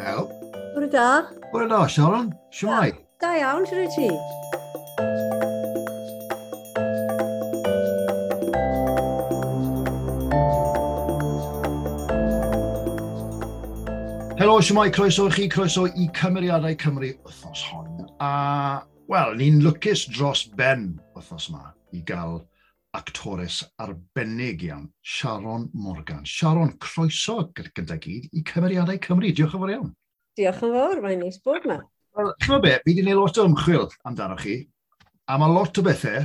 Hel. Bwyd da? Bwyd da, Sharon. Siwmai? Da iawn, ti'n rhaid ti? Helo, siwmai, croeso i chi, croeso i Cymeriadau Cymru wythnos hon. A, wel, ni'n lwcus dros ben wythnos yma i gael actores arbennig iawn, Sharon Morgan. Sharon, croeso gyda gyd i cymeriadau Cymru. Diolch yn fawr iawn. Diolch yn fawr, mae'n neis bod yma. Wel, chi'n be, fi wedi gwneud lot o ymchwil amdano chi, a mae lot o bethau,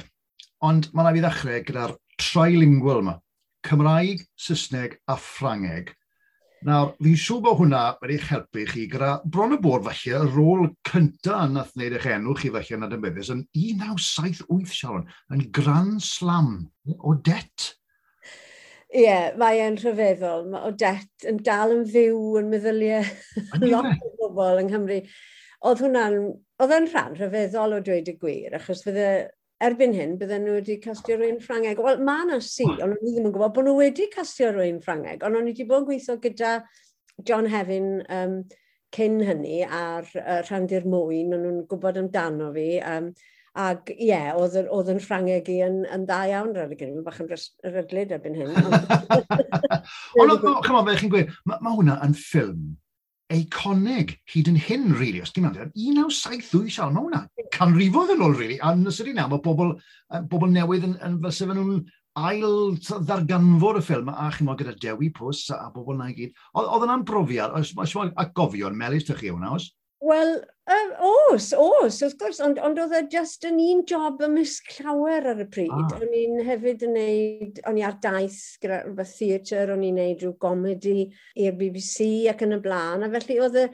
ond mae na fi ddechrau gyda'r trilingual yma. Cymraeg, Saesneg a Ffrangeg Nawr, fi'n siŵr bod hwnna wedi eich helpu chi gyda bron y bod falle y rôl cyntaf nath wneud eich enw chi falle yn Adam Bevis yn 1978, Sharon, yn Grand Slam o det. Ie, yeah, mae e'n rhyfeddol. Mae Odet yn dal yn fyw yn meddyliau lot o bobl yng Nghymru. Oedd hwnna'n, oedd e'n rhan rhyfeddol o dweud y gwir, achos fydde erbyn hyn, bydden nhw wedi castio rwy'n Ffrangeg. Wel, mae yna si, hmm. ond o'n i ddim yn gwybod bod nhw wedi castio rwy'n Ffrangeg, ond o'n i wedi bod yn gweithio gyda John Hefyn um, cyn hynny ar uh, Rhandir Mwyn, ond nhw'n gwybod amdano fi. Um, Ac ie, yeah, oedd, oedd yn Ffrangeg i yn, yn dda iawn rhaid i gynnu, bach yn rydlyd erbyn hyn. Ond, chymod, fe chi'n gweud, mae ma hwnna yn ffilm eiconig hyd yn hyn, really, os ti'n meddwl, 1978, sial, mae hwnna Canrifodd yn ôl, really, a nes ydy na, mae bobl, bobl newydd yn, yn fel sef nhw'n ail ddarganfod y ffilm, a chi'n meddwl gyda Dewi Pws a, a bobl na i gyd. Oedd yna'n brofiad, a gofio'n melus ydych chi hwnna, os? Wel, Uh, os, os, wrth gwrs, ond, ond oedd e just yn un job ymysg llawer ar y pryd. Ah. O'n i'n hefyd yn neud, o'n i ar daith gyda rhywbeth theatr, o'n i'n neud rhyw gomedi i'r BBC ac yn y blaen, a felly oedd e,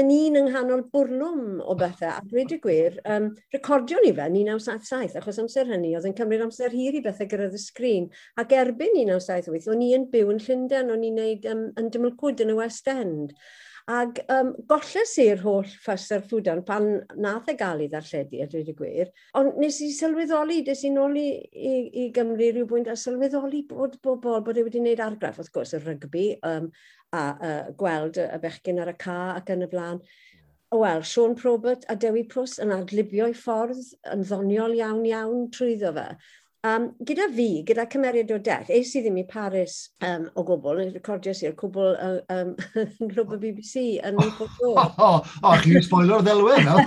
e'n un yng nghanol bwrlwm o bethau, a dweud y gwir, um, recordio ni fe 1977, achos amser hynny, oedd yn cymryd amser hir i bethau gyrraedd y sgrin, ac erbyn 1978, o'n i yn byw yn Llundain, o'n i'n neud um, yn Dymlcwd yn y West End, Ac um, golles i'r holl ffys ffwdan pan nath e gael ei ddarlledu, a dweud y gwir. Ond nes i sylweddoli, des i nôl i, i, i Gymru rhywbwynt a sylweddoli bod bobl bod e wedi gwneud argraff, wrth gwrs, y rygbi, um, a uh, gweld y bechgyn ar y ca ac yn y blaen. Wel, Sean Probert a Dewi Pws yn adlibio'i ffordd yn ddoniol iawn iawn trwyddo fe. Um, gyda fi, gyda cymeriad o death, eis i ddim i Paris um, o gwbl, yn recordio si'r cwbl uh, um, yn glwb y BBC yn Newport O, o, o chi'n spoiler ddelwe, no?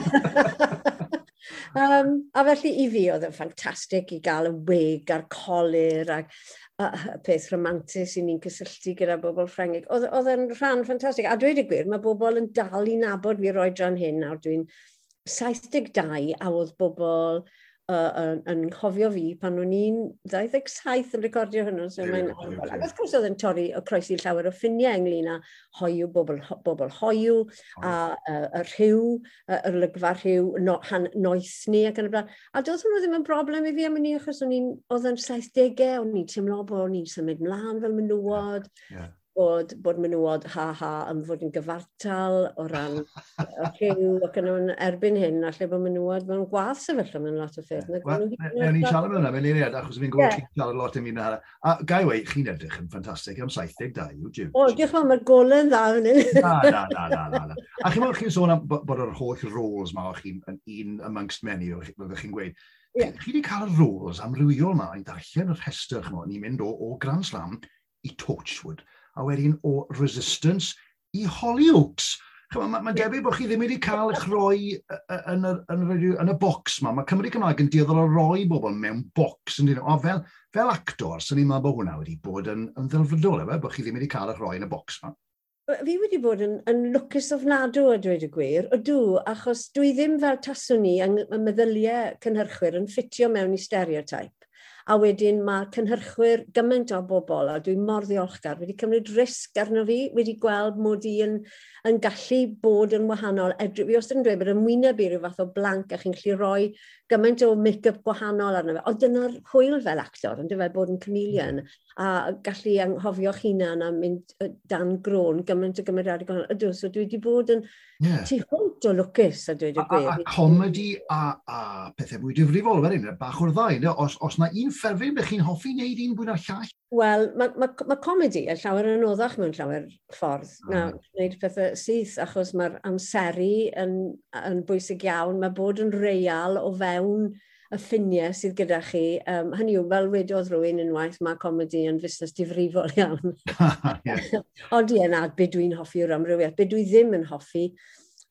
um, a felly i fi oedd yn ffantastig i gael y wig a'r colir ac y peth romantis i ni'n cysylltu gyda bobl Ffrengig. Oedd yn rhan ffantastig. A dweud y gwir, mae bobl yn dal i nabod fi roedran hyn nawr. Dwi'n 72 a oedd bobl uh, yn cofio fi pan o'n i'n 27 yn recordio hwnnw. So mae'n... Ac wrth gwrs oedd yn torri o croesi llawer o ffiniau ynglyn â hoiw, bobl, bobl hoiw, a y rhyw, y lygfa rhyw, no, han, noes ni ac yn y blaen. A doedd hwnnw ddim yn broblem i fi am ni, achos o'n i'n... Oedd yn 70au, o'n i'n teimlo bod o'n i'n symud mlaen fel menywod. Yeah bod, bod menywod ha-ha yn fod yn gyfartal o ran y rhyw ac yn erbyn hyn, a lle bod menywod mewn gwaith sefyllfa mewn lot o ffyrdd. Wel, newn ni'n siarad mewn mewn eiriad, achos fi'n gwybod chi'n siarad lot am un ar... A gai wei, chi'n edrych yn ffantastig am 72 yw, Jim. O, diolch yn mae'r golen dda yn hyn. Na, na, na, na, na. A chi'n meddwl chi'n sôn am bod yr holl roles ma o chi'n un amongst menu, fyddwch chi'n gweud, Yeah. Chi wedi cael y roles amrywiol yma i ddarllen y rhestr, chmo, ni'n mynd o, o Grand Slam i Torchwood a wedyn o Resistance i Hollyoaks. Mae'n ma ma debyg bod chi ddim wedi cael eich roi yn, y, yn, y, yn y bocs ma. Mae Cymru Cymraeg yn dioddol o roi bobl mewn bocs. Yn o, fel, fel actor, sy'n ni'n meddwl bod hwnna wedi bod yn, yn ddelfrydol, efo, bod chi ddim wedi cael eich roi yn y bocs ma. Fi wedi bod yn, yn lwcus ofnadw a dweud y gwir, o dw, achos dwi ddim fel taswn ni yn meddyliau cynhyrchwyr yn ffitio mewn i stereotype a wedyn mae cynhyrchwyr gymaint o bobl, a dwi'n mor ddiolchgar, wedi cymryd risg arno fi, wedi gweld mod i yn, yn gallu bod yn wahanol. Edry, fi os yn dweud bod ymwyneb i ryw fath o blanc a chi'n gallu rhoi gymaint o make-up gwahanol arno fe. Ond dyna'r hwyl fel actor, yn dyfod bod yn chameleon, a gallu anghofio'ch hunan a mynd dan grôn gymaint o gymeriadau gwahanol. Ydw, so dwi wedi bod yn yeah. tu hwnt o lwcus, a dweud y gwir. A, a, a comedi a, a pethau mwy difrifol, fel bach o'r ddau. Os, os na un ffefryn bych chi'n hoffi wneud un bwyd bwyna'r llall? Wel, mae ma, ma comedi yn llawer yn oddach mewn llawer ffordd. Hmm. Ah. Na, wneud pethau syth, achos mae'r amseru yn, yn bwysig iawn. Mae bod yn real o fewn y ffiniau sydd gyda chi. Um, hynny yw, fel wedodd rhywun unwaith, mae comedi yn fusnes difrifol iawn. Ond ie, na, beth dwi'n hoffi o'r amrywiaeth, beth dwi ddim yn hoffi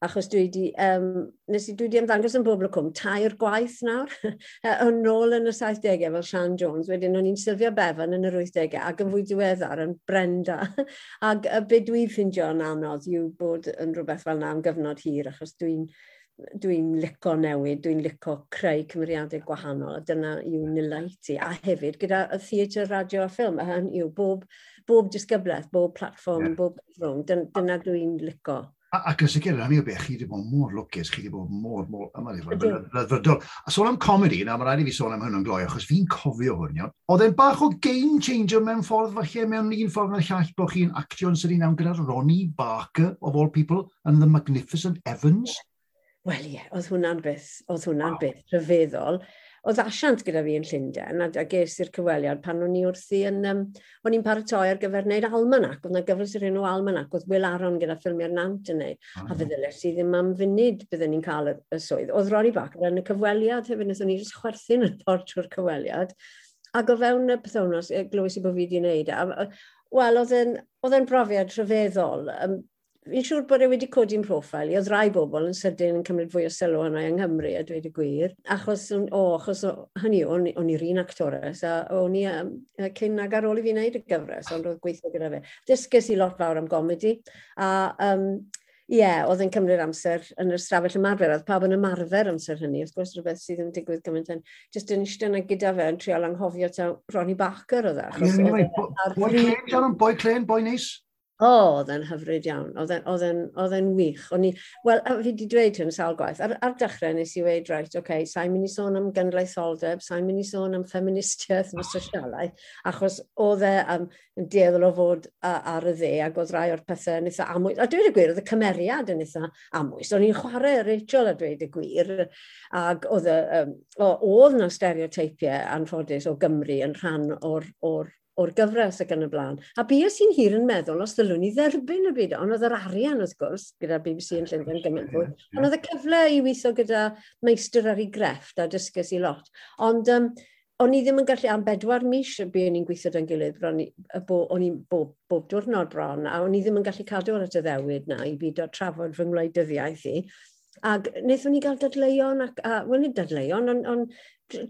achos dwi wedi, um, nes i, dwi wedi ymddangos yn bobl y cwm, tair gwaith nawr, yn ôl yn y 70au fel Sian Jones, wedyn o'n i'n Sylvia Bevan yn yr 80au, ac yn fwy diweddar yn Brenda. ac y byd dwi'n ffindio'n anodd yw bod yn rhywbeth fel na am gyfnod hir, achos dwi'n dwi'n lico newid, dwi'n lico creu cymeriadau gwahanol, a dyna yw nilaiti. A hefyd, gyda y theatr, radio a ffilm, a hyn yw bob, bob disgybleth, bob platform, yeah. bob ffilm, dyna dwi'n lico. Ac yn sicr, am i o beth, chi wedi bod mor lwcus, chi wedi bod mor, mor ymwneud. A sôn am comedi, na, mae rhaid i fi sôn am hwn yn gloi, achos fi'n cofio hwn, iawn. Oedd e'n bach o game changer mewn ffordd, falle mewn un ffordd na'r llall bod chi'n actio yn sydd nawn gyda Ronnie Barker, of all people, and the Magnificent Evans. Wel ie, yeah, oedd hwnna'n beth, oedd hwnna'n wow. beth rhyfeddol oedd asiant gyda fi yn Llundain, a, a ges i'r cyfweliad pan o'n i wrthi yn... Um, o'n i'n paratoi ar gyfer wneud almanac, oedd yna gyfres i'r enw almanac, oedd Will Aron gyda ffilmiau'r nant yn neud, oh, a feddyles i ddim am funud byddwn ni'n cael y, y swydd. Oedd Rory Bacr yn y cyfweliad hefyd, nes o'n i jyst chwerthu'n y ffordd trwy'r cyfweliad, ac o fewn y pethownos, glywys i bod fi wedi wneud, e, a, Wel, oedd e'n brofiad rhyfeddol. Um, fi'n siŵr bod e wedi codi'n profil i. Oedd rai bobl yn sydyn yn cymryd fwy o sylw hwnna yng Nghymru, a dweud y gwir. Achos, o, achos o, hynny, o'n, on i'r un actores, a o'n i um, cyn ag ar ôl i fi wneud y gyfres, ond oedd gweithio gyda fe. Dysgys i lot fawr am gomedi, a um, Ie, yeah, oedd yn cymryd amser yn yr ystafell ymarfer, oedd pawb yn ymarfer amser hynny, wrth gwrs rhywbeth sydd yn digwydd gymaint yn, jyst yn eistedd yna gyda fe yn trio anghofio ta Ronnie Barker oedd e. Ie, yeah, yeah, boi Clen, boi neis. O, oedd e'n hyfryd iawn. Oedd e'n wych. O'n i, wel, fi wedi dweud hyn sawl gwaith. Ar, ar dechrau nes i weid, right, oce, okay, sa'n mynd i sôn am gynlaetholdeb, sa'n mynd i sôn am ffeministiaeth yn y sosialaeth, achos oedd e um, yn dieddol o fod uh, ar y dde, ac oedd rai o'r pethau yn eitha amwys. A dweud y gwir, oedd y cymeriad yn eitha amwys. O'n i'n chwarae Rachel a dweud y gwir, ac oedd, um, oedd na stereotypiau anffodus o Gymru yn rhan o'r, or o'r gyfres ac yn y blaen. A bues i'n hir yn meddwl os ddylwn ni dderbyn y byd, ond oedd yr arian wrth gwrs, gyda BBC yn Llundain gymaint fwy, ond oedd y cyfle i weithio gyda meistr ar ei grefft a dysgus i lot. Ond um, o'n i ddim yn gallu am bedwar mis bu o'n i'n gweithio dan gilydd, o'n i'n bob, bob diwrnod bron, a o'n i ddim yn gallu cadw ar y dyddewyd na i byd o trafod fy ngwleidyddiaeth i. Ac wnaethon ni gael dadleuon, ac, a, wel nid dadleuon, ond on,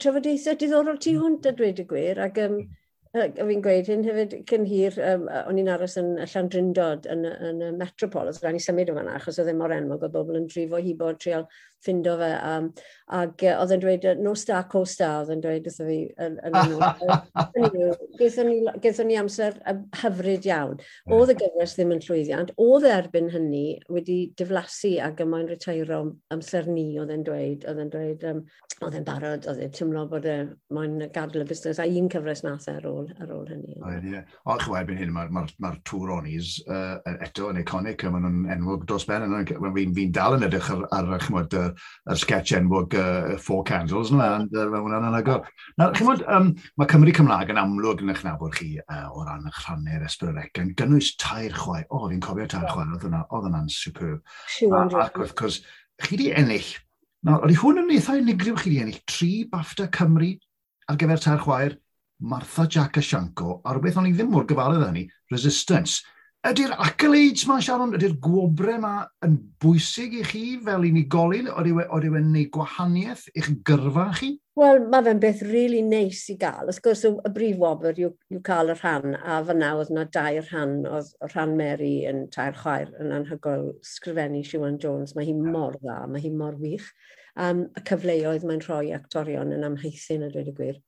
trafodaethau diddorol tu hwnt a dweud y gwir, ac um, A fi'n gweud hyn hefyd cyn hir, um, o'n i'n aros yn Llandrindod yn, yn, y Metropol, os rhaid i symud o fanna, achos oedd e mor enwog, oedd bobl yn drifo hibo trial ffindo fe. Um, ac uh, oedd yn dweud, no star, co star, oedd yn dweud wrtho fi. Yn, yn, Gaethon ni amser hyfryd iawn. Oedd y gyfres ddim yn llwyddiant. Oedd e erbyn hynny wedi diflasu a gymaint retairo amser ni, oedd yn dweud. Oedd yn dweud, um, oedd yn barod, oedd yn tymlo bod e mae'n gadw y busnes, a un cyfres nath e ar ôl, ar ôl hynny. Oed, ie. O, chwa, erbyn hyn, mae'r ma, ma tŵr onis uh, eto yn iconic, a maen nhw'n enwog dros ben, fi'n fi dal yn edrych ar, ar chymod, uh, y sketch enwog uh, Four Candles, yna, and uh, hwnna'n anagol. Na, chi'n bod, um, mae Cymru Cymraeg yn amlwg yn eich nabod chi uh, o ran eich rhannu'r Esbrydec, yn gynnwys tair chwae. O, fi'n cofio tair chwae, oedd hwnna, oedd hwnna'n superb. A, ac wrth gwrs, chi di ennill, nawr, oedd hwn yn eithaf unigryw chi di ennill, tri BAFTA Cymru ar gyfer tair chwaer, Martha Jack Asianco, a rhywbeth o'n i ddim mor gyfarwydd â hynny, Resistance. Ydy'r accolades mae'n Sharon, ydy'r gwobrau yma yn bwysig i chi fel unigolyn? Oeddi wedi'n gwneud gwahaniaeth i'ch gyrfa chi? Wel, mae fe'n beth rili really neis i gael. Wrth gwrs, y brif wobr yw, yw cael y rhan, a fyna oedd yna dair rhan, oedd rhan Mary yn tair chwaer yn anhygoel sgrifennu Siwan Jones. Mae hi mor dda, mae hi mor wych. Um, y cyfleoedd mae'n rhoi actorion yn amheithyn a dweud y gwir.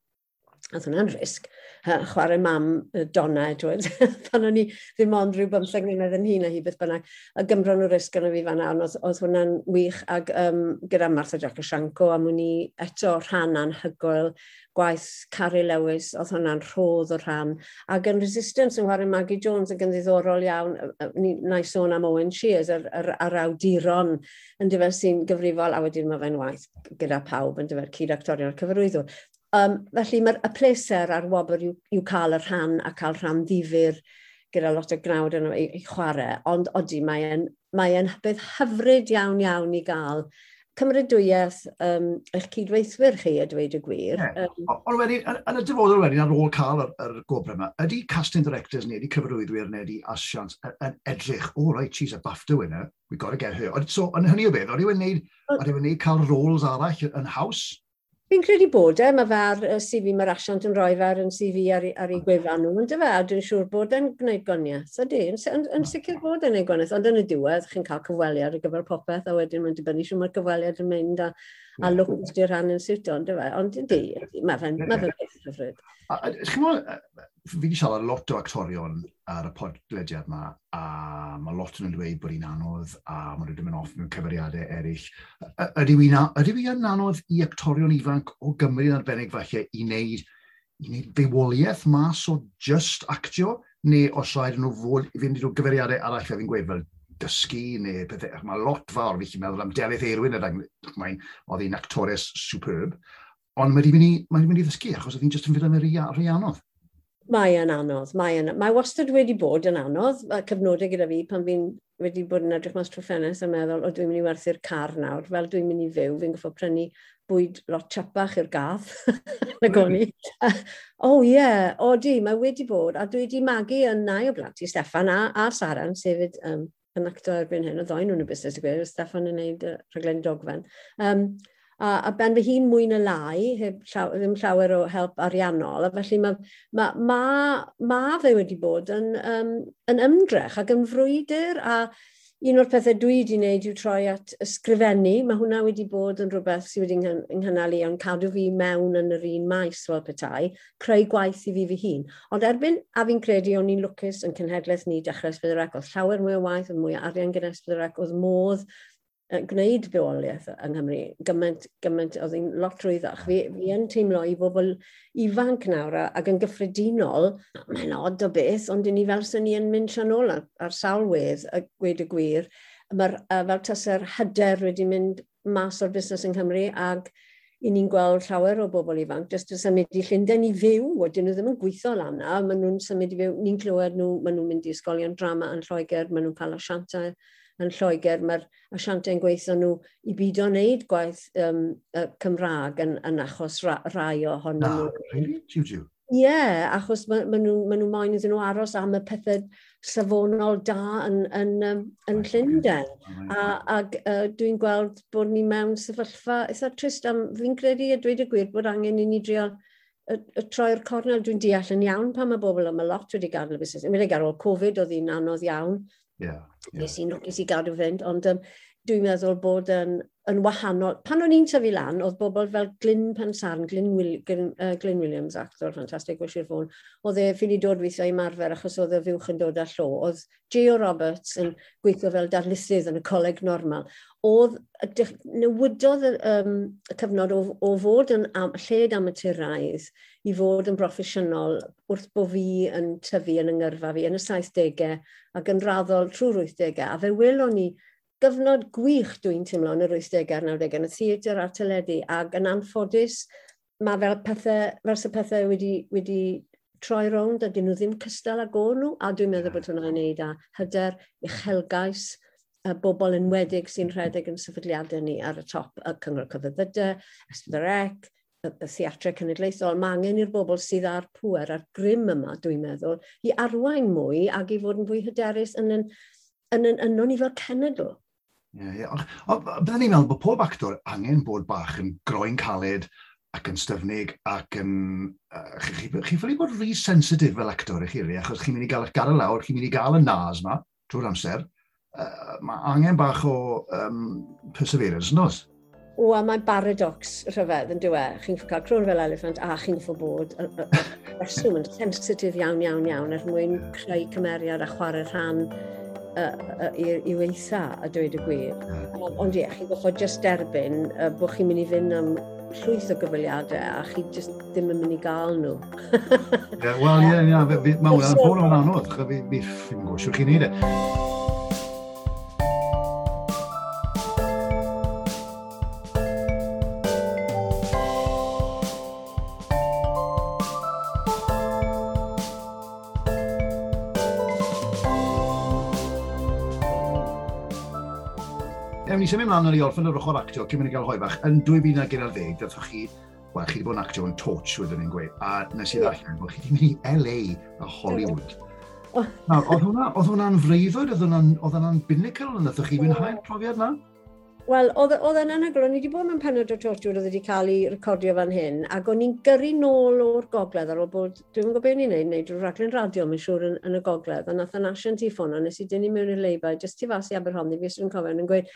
Oedd hwnna'n risg. Chwarae mam Donna Edwards, pan o'n i ddim ond rhyw bymtheg mlynedd yn hun a hi beth bynnag. A gymron o risg yn y fi fanna, ond oedd, oedd hwnna'n wych. Ac um, gyda Martha Jacoshanko, amwn i eto rhan anhygoel gwaith Cari Lewis, oedd hwnna'n rhodd o rhan. Ac yn Resistance yn chwarae Maggie Jones yn ddiddorol iawn, ni na i sôn am Owen Shears, yr, yr, yr awduron yn dyfer sy'n gyfrifol, a wedyn mae fe'n waith gyda pawb yn dyfer cyd-actorion a'r cyfarwyddwr. Um, felly mae'r y pleser ar wobr yw, yw cael y rhan a cael rhan ddifur gyda lot o gnawd yn ei, ei chwarae, ond odi mae'n mae e'n bydd hyfryd iawn iawn i gael cymrydwyaeth um, eich cydweithwyr chi a dweud y gwir. Yeah. Um, Ond wedi, yn, y dyfodol wedi, ar ôl cael yr, yr gobr yma, ydy casting directors neu ydy cyfrwyddwyr neu ydy asiant yn edrych, o, oh right, she's a BAFTA winner, we got to get her. So, yn hynny o beth, oedd wedi'n neud, neud cael roles arall yn haws? Fi'n credu bod e, mae fe'r ar CV mae'r asiant yn rhoi fe'r yn CV ar, ar ei gwefan nhw, ond dyfa, a dwi'n siŵr bod e'n gwneud gwaniaeth. Ydy, yn, yn, yn sicr bod e'n gwneud gwaniaeth, ond yn y diwedd, chi'n cael cyfweliad ar gyfer popeth, a wedyn mae'n dibynnu siŵr mae'r cyfweliad yn mynd, a a lwcus di'r rhan yn siwtio, ond dyfa, e? ond ydy, mae fe'n ma fe beth hyfryd. Chi'n gwybod, fi wedi siarad lot o actorion ar y podlediad yma, a mae lot yn dweud bod hi'n anodd, a maen nhw'n mynd off mewn cyfeiriadau eraill. Ydy hi yn anodd i actorion ifanc o Gymru yn arbennig falle i wneud, i wneud fywoliaeth mas o just actio, neu os rhaid nhw fod i fynd i drwy gyfeiriadau arall fe fi'n gweud fel dysgu neu bethau. Mae lot fawr fi chi'n meddwl am Delyth Erwin, yr Oedd hi'n actores superb. Ond mae wedi mynd i ddysgu achos oedd hi'n just yn fydd yn yr anodd. Mae yn anodd. Mae, yn, mae wastad wedi bod yn anodd. Mae cyfnodau gyda fi pan fi'n wedi bod yn edrych mas trwy ffenest a meddwl, o dwi'n mynd i werthu'r car nawr. Fel dwi'n mynd i fyw, fi'n goffo prynu bwyd lot chapach i'r gath. Na goni. o ie, yeah. o di, mae wedi bod. A dwi wedi magu yn nai o blant i Steffan a, a Saran, sef um, yn acto erbyn hyn, o ddoen nhw'n y busnes i gwir, Steffan yn gwneud uh, rhaglen dogfen. Um, a, a ben fy hun mwy na lai, heb llaw, ddim llawer o help ariannol, a felly mae ma, ma, ma fe wedi bod yn, um, yn ymdrech ac yn frwydr a un o'r pethau dwi wedi wneud yw troi at ysgrifennu. Mae hwnna wedi bod yn rhywbeth sydd wedi ynghynnal i ond cadw fi mewn yn yr un maes fel petai, creu gwaith i fi fy hun. Ond erbyn a fi'n credu o'n i'n lwcus yn cenhedlaeth ni dechrau Sbydderec, oedd llawer mwy o waith, oedd mwy o arian gyda Sbydderec, oedd modd gwneud bywoliaeth yng Nghymru. Gymaint, gymaint, oedd hi'n lot rwyddach. Fi, fi yn teimlo i bobl ifanc nawr ac yn gyffredinol, mae'n od o beth, ond ni fel sy'n ni yn mynd sian ôl ar, ar sawlwedd a gweud y gwir, mae'r fel taser hyder wedi mynd mas o'r busnes yng Nghymru ac i ni'n gweld llawer o bobl ifanc jyst yn symud i Llundain i fyw, wedyn nhw ddim yn gweithio lan na, maen nhw'n symud i fyw, ni'n clywed nhw, maen nhw'n mynd i ysgolion drama yn Lloegr, maen nhw'n cael asiantau yn Lloegr, mae'r asiantau'n gweithio nhw i byd o wneud gwaith um, uh, Cymraeg yn, yn achos ra, rai ohonyn nhw. Ah, really? Ie, yeah, achos maen ma nhw, ma nhw moyn iddyn nhw aros am y pethau safonol da yn, yn, um, yn Llundain. A, a uh, dwi'n gweld bod ni mewn sefyllfa eitha trist am fi'n credu a dweud y gwir bod angen i ni drio y, y troi'r cornel dwi'n deall yn iawn pan mae bobl yma lot wedi gadael y busnes. Yn mynd ar ôl Covid oedd hi'n anodd iawn, Yeah. Yeah. Nes i'n lwcus i gadw fynd, ond um, dwi'n meddwl bod yn yn wahanol. Pan o'n i'n tyfu lan, oedd bobl fel Glyn Pansarn, Glyn, Will, Glyn, uh, Glyn Williams, actor ffantastig o Sir Fôn, oedd e ffili dod weithio i marfer achos oedd y fiwch yn dod â llo. Oedd Gio Roberts yn gweithio fel darlithydd yn y coleg normal. Oedd, newydodd y, um, y cyfnod o, o fod yn am, lled amaturaidd i fod yn broffesiynol wrth bod fi yn tyfu yn yngyrfa fi yn y 70au ac yn raddol trwy'r 80au. A fe welon ni gyfnod gwych dwi'n teimlo yn yr 80au a'r 90au yn y theatr a'r teledu ac yn anffodus mae fel pethau, fel pethau wedi, wedi troi rownd a dyn nhw ddim cystal ag o'n nhw a dwi'n meddwl bod hwnna'n neud â hyder, uchelgais, y bobl enwedig sy'n rhedeg yn sefydliadau ni ar y top, y Cyngor Cyfyddydau, Ysbrec, y, y Theatrau Cenedlaethol, mae angen i'r bobl sydd ar pwer, ar grym yma, dwi'n meddwl, i arwain mwy ac i fod yn fwy hyderus yn yn, yn, yn, yn, yn ni fel cenedl. Yeah, yeah. Byddwn ni'n meddwl bod pob actor angen bod bach yn groen caled ac yn styfnig ac yn... Uh, chi, chi ffili bod rhy sensitif fel actor i chi, achos chi'n mynd i gael eich gadael lawr, chi'n mynd i gael y nas yma trwy'r amser. Uh, mae angen bach o um, perseverance yn os. O, a mae'n paradox rhyfedd yn diwe. Chi'n cael crwn fel elefant a chi'n gwybod bod y reswm yn sensitif iawn, iawn, iawn er mwyn creu cymeriad a chwarae rhan i weitha, a dweud y gwir. Hmm. Ond ie, chi'n gwybod just derbyn uh, bod chi'n mynd i fynd am llwyth o gyfaliadau a chi just ddim yn mynd i gael nhw. yeah, Wel, ie, yeah, mae hwnna'n anodd, fi, fi, fi, fi, fi, fi, fi, fi, fi, fi, fi, ni symud mlaen yn ei orffen yr ochr actio, cyn mynd i gael hoi bach, yn 2011, dathoch chi, wel, chi wedi bod yn actio yn torch, wedyn ni'n gweud, a nes i ddarllen, bod chi wedi mynd i LA a Hollywood. Nawr, oedd hwnna'n hwnna freuddwyd, oedd hwnna'n binnacle, yn ddethoch chi fwynhau'r profiad na? Wel, oedd yn anhygoel, o'n i wedi bod mewn penod o tortiwr oedd wedi cael ei recordio fan hyn, ac o'n i'n gyrru nôl o'r gogledd ar ôl bod, dwi'n gwybod beth ni'n neud, neud drwy raglen radio, mae'n siŵr yn, yn, y gogledd, a nath e y Nation ti a nes i dynnu mewn i'r leibau, jyst ti fas i Aberhonddi, fi ysgrifennu cofio, yn gweud,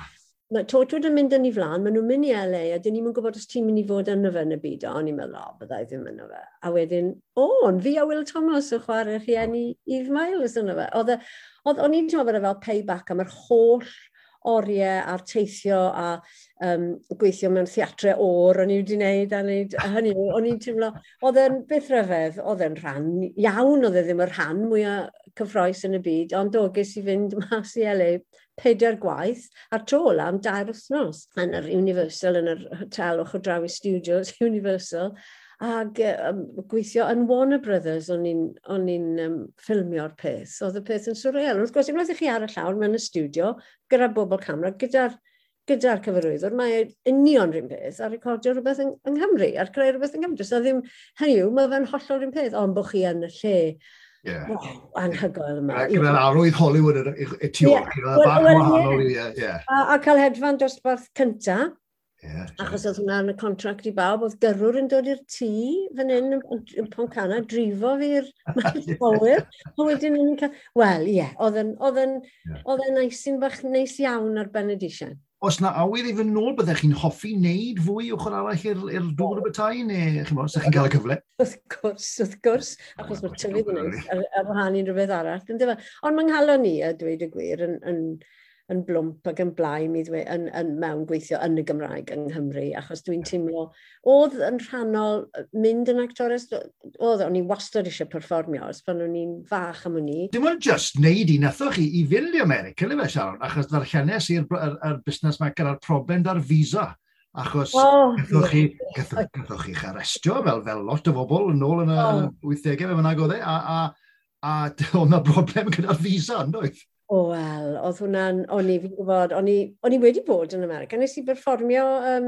mae Tortwood yn mynd yn ei flaen, maen nhw'n mynd i LA, a dyn ni'n gwybod os ti'n mynd i fod yn y fe yn y byd, o'n i'n meddwl, o, byddai ddim yn y fe. A wedyn, o, yn fi a Will Thomas yn chwarae rhieni Eve Miles yn y fe. Oedd, e, oedd, o'n i'n teimlo bod fel payback am yr holl oriau a'r teithio a um, gweithio mewn theatre o'r o'n i wedi wneud a wneud hynny. O'n i'n teimlo, oedd e'n beth ryfedd, oedd e'n rhan iawn, oedd e ddim y rhan mwyaf cyffroes yn y byd, ond o, ges i fynd mas i LA peida'r gwaith, a'r tol am dair wythnos yn yr Universal, yn yr hotel o'ch o drawi studios Universal, ac um, gweithio yn Warner Brothers o'n i'n um, ffilmio'r peth. Oedd y peth yn surreal. Wrth gwrs, unwaith i chi ar y llawr mewn y studio, gyda bobl camera, gyda'r gyda cyfarwyddwr, mae e union rhywun peth a recordio rhywbeth yng, yng Nghymru, a creu rhywbeth yng Nghymru. So ddim, hynny yw, mae fe'n hollol rhywun peth, ond bod chi yn y lle Yeah. Wow, anhygoel yma. Gyda'r arwydd Hollywood y Ethiopia, yeah. bach wahanol. A, cael hedfan dosbarth cynta. Yeah, achos oedd hwnna yn y contract i bawb, oedd gyrrwr yn dod i'r tŷ fan hyn yn Poncana, drifo fi'r maetholwyr, a wedyn yn cael... Wel, ie, yeah, oedd yn, oedd yn, bach neis iawn ar Benedician os na awydd i fy nôl, byddech chi'n hoffi wneud fwy ochr arall i'r, ir dŵr y bethau, neu chi'n bod, chi'n cael y cyfle? Wrth gwrs, wrth gwrs, achos mae'r tyfu hwnnw ar, ar wahan i'n rhywbeth arall. Ond mae'n nghalon ni, a dweud y gwir, yn, yn, yn blwmp ac yn blaen i ddweud, yn, yn, mewn gweithio yn y Gymraeg yng Nghymru, achos dwi'n teimlo, oedd yn rhannol mynd yn actores, oedd o'n i wastad eisiau perfformio, os pan o'n i'n fach am o'n i. Dim ond just neud i nathoch chi i fynd i America, le fe Sharon, achos ddarllenes i'r busnes mae gyda'r problem da'r visa. Achos oh, gathoch chi, gathoch, chi'ch arestio fel, fel lot o bobl yn ôl yn y oh. 80au fe fyna goddau, e, a, a, a a oedd yna broblem gyda'r visa, yn doedd? O, wel, oedd hwnna'n, o'n i, fi'n gwybod, o'n i, wedi bod yn America. Nes i berfformio um,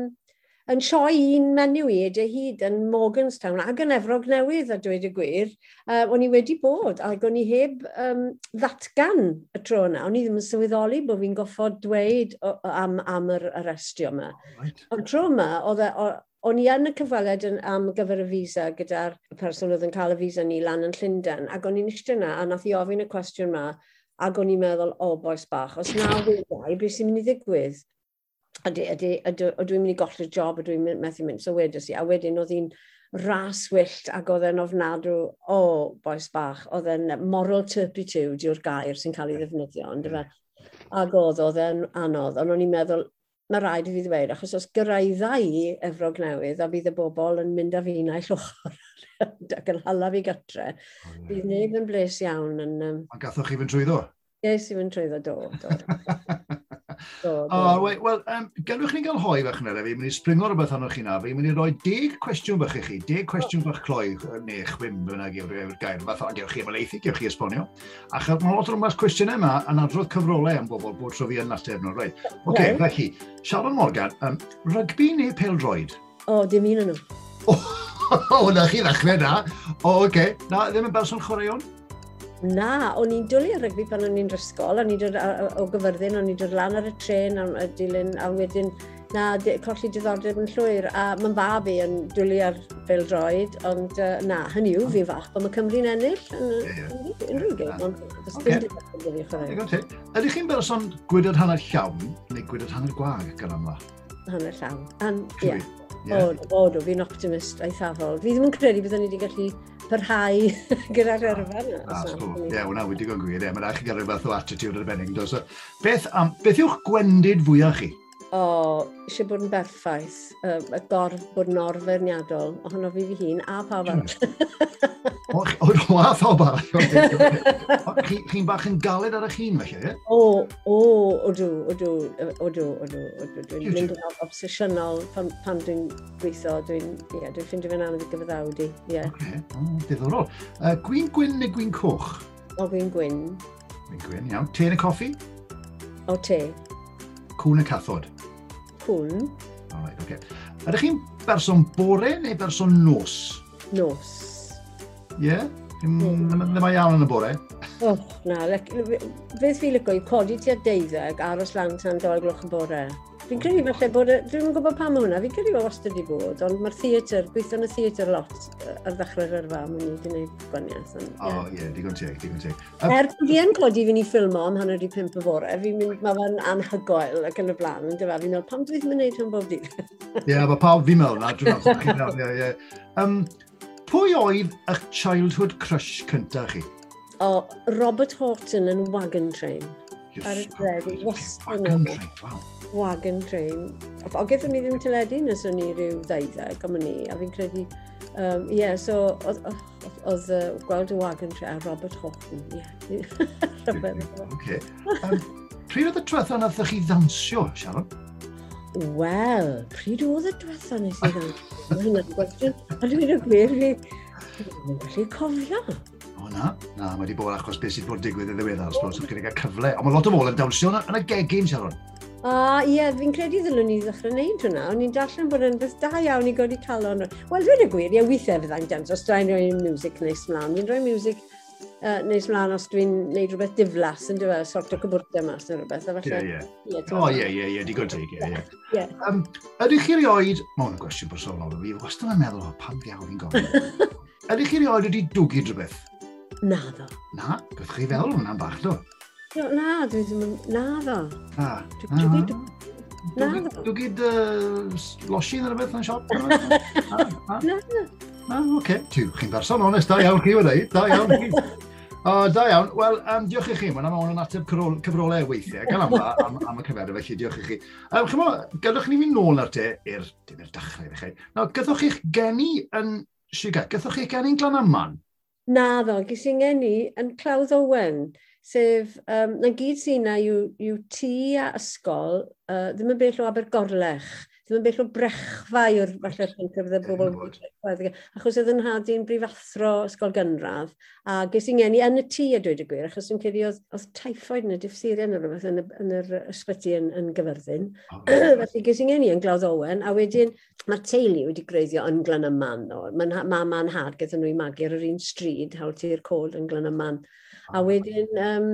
yn sioi un menyw i dy hyd yn Morganstown ac yn Efrog Newydd, a dweud y gwir. Uh, o'n i wedi bod, ac o'n i heb um, ddatgan y tro yna. O'n i ddim yn sylweddoli bod fi'n goffod dweud am, am yr arestio yma. Right. Ond tro yma, oedd e, o'n i yn y cyfweliad am gyfer y visa gyda'r person oedd yn cael y visa ni lan yn Llundain, ac o'n i'n eistedd yna, a nath i ofyn y cwestiwn yma, Ac o'n i'n meddwl, o, oh, boes bach, os na wedai, beth sy'n mynd i ddigwydd? A dwi'n mynd i golli'r job, a dwi'n methu mynd, so wedes i. A wedyn oedd hi'n ras wyllt ac oedd e'n ofnadw o oh, boes bach. Oedd e'n moral turpitude yw'r gair sy'n cael ei ddefnyddio, ond yeah. Ac oedd, oedd e'n anodd, ond o'n i'n meddwl, mae rhaid i fi ddweud, achos os gyrraedda i Efrog Newydd a bydd y bobl yn mynd â fi naill ochr ac yn hala fi gytre, oh, yeah. bydd neb yn bles iawn. Yn, um... A gathoch chi fynd trwyddo? Yes, i fynd trwyddo, do. do. O, oh, wait, wel, um, gadwch ni gael hoi fach yna, fi. Mynd i springo rhywbeth anoch chi na. Fi mynd i roi deg cwestiwn bach i chi. Deg cwestiwn bach cloi, neu chwym, fyna gyfer gair. Fath o, gewch chi ymlaethu, gewch chi esbonio. A chael mae lot o'r mas cwestiynau yma yn adrodd cyfrolau am bobl bod tro fi yn ateb nhw. Right. Oce, okay, felly, Sharon Morgan, um, rygbi neu peldroed? O, dim un o'n nhw. O, na chi ddechrau na. O, oce. Okay. Na, ddim yn berson chwaraeon? Na, o'n i'n dwlu ar rygbi pan o'n i'n drysgol, o'n i'n dod o gyfyrddin, o'n i'n dod lan ar y tren, o'n dilyn, a wedyn na di, colli diddordeb yn llwyr, a mae'n fa fi yn dwlu ar fel droed, ond uh, na, hynny yw, fi'n fach, ond mae Cymru'n ennill yn unrhyw gym, ond Ydych chi'n berson gwydod hanner llawn neu gwydod hanner gwag gan yma? Hanner llawn, ie. Yeah. O, o, o, fi'n optimist eithafol. Fi ddim yn credu byddwn ni wedi gallu parhau gyda'r erfa yna. Ah, so, mm. ie, hwnna wedi gwir. Ie, mae'n rhaid chi gael rhywbeth o attitude ar y bennig. So, beth, am, beth yw'ch gwendid fwyaf chi? O, oh, eisiau bod yn berffaith. Um, y gorf bod yn orferniadol, ohono fi fi hun, a pa arall. Hmm. O, a pawb arall. Chi'n bach yn galed ar eich hun, felly? O, o, o dw, o dw, o dw, o dw, o dw. Dwi'n mynd yn obsesiynol pan, pan dwi'n gweithio. Dwi'n yeah, dwi ffindio fe'n anodd i gyfaddawdi. Yeah. Okay. Mm, diddorol. Uh, gwyn gwyn neu gwyn cwch? O, gwyn gwyn. Gwyn gwyn, iawn. Te neu coffi? O, te. Cwn y cathod? Cwn. Alright, oce. Okay. Ydych chi'n berson bore neu berson nos? Nos. Ie? Yeah? Ddim mm. mae iawn yn y bore? O, oh, na. Beth fi'n lygo i codi tua deuddeg, aros lan tan doi gloch y bore. Fi'n credu falle bod, dwi'n yn gwybod pam hwnna, fi'n credu bod wastad i bod, ond mae'r theatr, gweithio yn y theatr lot ar ddechrau'r yrfa, mae'n ni wedi gwneud gwaniaeth. O, ie, yeah. digon teg, digon teg. Um, er fi yn codi fi'n i ffilmo am hanner i pimp y bore, fi'n mynd, mae fe'n anhygoel ac yn y blaen, yn dyfa, e? fi'n meddwl, pam dwi ddim yn gwneud hwn bob dydd? Ie, yeah, mae pawb fi'n meddwl na, dwi'n meddwl. Um, pwy oedd eich childhood crush cyntaf chi? O, Robert Horton yn Wagon Train. Yes, ar y dredi, wastad yn Wagon Train, wow wagon train. O, gyda ni ddim teledu nes o'n i rhyw ddeuddeg am ni, a fi'n credu... Um, yeah, so oedd uh, gweld y wagon train a Robert Houghton, ie. Yeah. okay. um, pryd oedd y diwethaf nath chi ddansio, Sharon? Wel, pryd oedd y drwetha nes i ddansio? Mae hynna'n gwestiwn. A dwi'n y gwir fi, dwi'n gallu cofio. O na, na, mae wedi bod achos beth sydd bod digwydd yn ddiweddar, os bod chi'n cael cyfle. Ond mae lot o fol yn dawnsio yn y gegin, Sharon. A ie, yeah, fi'n credu ddylwn ni ddechrau wneud hwnna. O'n i'n darllen bod yn beth da iawn i godi calon. Wel, dwi'n y gwir, ie, weithiau fyddai'n dawns. Os dwi'n rhoi music neis mlaen, dwi'n rhoi music uh, neis mlaen os dwi'n gwneud rhywbeth diflas yn dweud, sort o cybwrdau mas neu rhywbeth. Ie, ie. O, ie, ie, ie, digon teg, ie, ie. Ydych chi rioed, mae hwn yn gwestiwn personol, fi wastad yn meddwl, pam diawl fi'n gofyn. Ydych chi rioed wedi dwgu rhywbeth? Na, ddo. Na, beth chi fel hwnna'n bach, ddo. Na, dwi ddim yn... Na ddo. Na. Dwi. Na ddo. Dwi gyd losi yn rhywbeth yn siop? Na, na. Na, oce. Chi'n berson onest, da iawn chi wedi, da iawn chi. O, da iawn. Wel, um, diolch i chi. Mae'n am yn ateb cyfrolau weithiau. Gan am, am, am y cyfer, felly diolch i chi. Um, Chymo, gadwch ni fynd nôl ar te i'r er, dechrau, chi. Nawr, gadwch chi'ch geni yn Siwgat, gathoch chi geni'n Glanaman? Na ddo, Gys i'n geni yn Clawdd Owen sef, um, na gyd sy'n na yw, yw tŷ a ysgol uh, ddim yn bell o Abergorlech, ddim yn bell o brechfau o'r falle llencyfrdd y bobl. Achos oedd yn hadu'n brifathro ysgol gynradd, a ges i'n geni yn y tŷ a dweud y gwir, achos yn cedi oedd, oedd taifoid yn y diphtheria yn rhywbeth yn, yn yr ysbyty yn, yn gyfyrddin. Oh, Felly ges i'n geni yn Glawdd Owen, a wedyn mae teulu wedi greiddio yn Glynyman. Mae'n ma, ma had gyda nhw i magu ar yr un stryd, hawl ti'r cold yn Glynyman. A wedyn, um,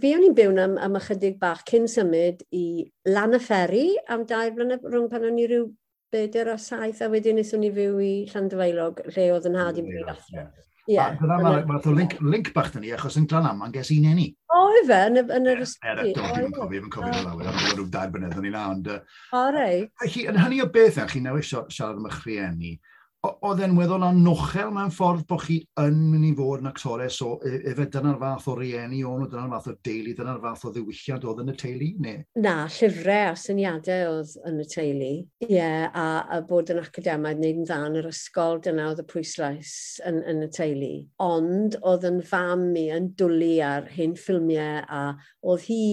fi o'n i'n byw am, am ychydig bach cyn symud i lan y fferi am dair blynedd rhwng pan o'n i rhyw bedair o saith a wedyn nes o'n i fyw i Llandfaelog lle oedd yn had i'n bryd athro. Ie. Mae'r link, link bach dyn ni achos yn glan am, mae'n ges i'n eni. O, efe, yn yn yr yeah, ysbryd. Er, dwi'n yn cofio, e. dwi'n cofio fel awyr, am rhyw dair blynedd o'n i na, ond... O, reit. Yn hynny o beth, chi'n newid siarad am eich rhieni, oedd e'n weddol anochel mewn ffordd bod chi yn mynd i fod yn actores, so e, efe dyna'r fath o rieni o'n, dyna'r fath o deulu, dyna'r fath o ddiwylliant oedd yn y teulu, Ne? Na, llyfrau a syniadau oedd yn y teulu, ie, yeah, a, a bod yn academaidd wneud yn dda yn yr ysgol, dyna oedd y pwyslais yn, yn y teulu. Ond oedd yn fam mi yn dwlu ar hyn ffilmiau a oedd hi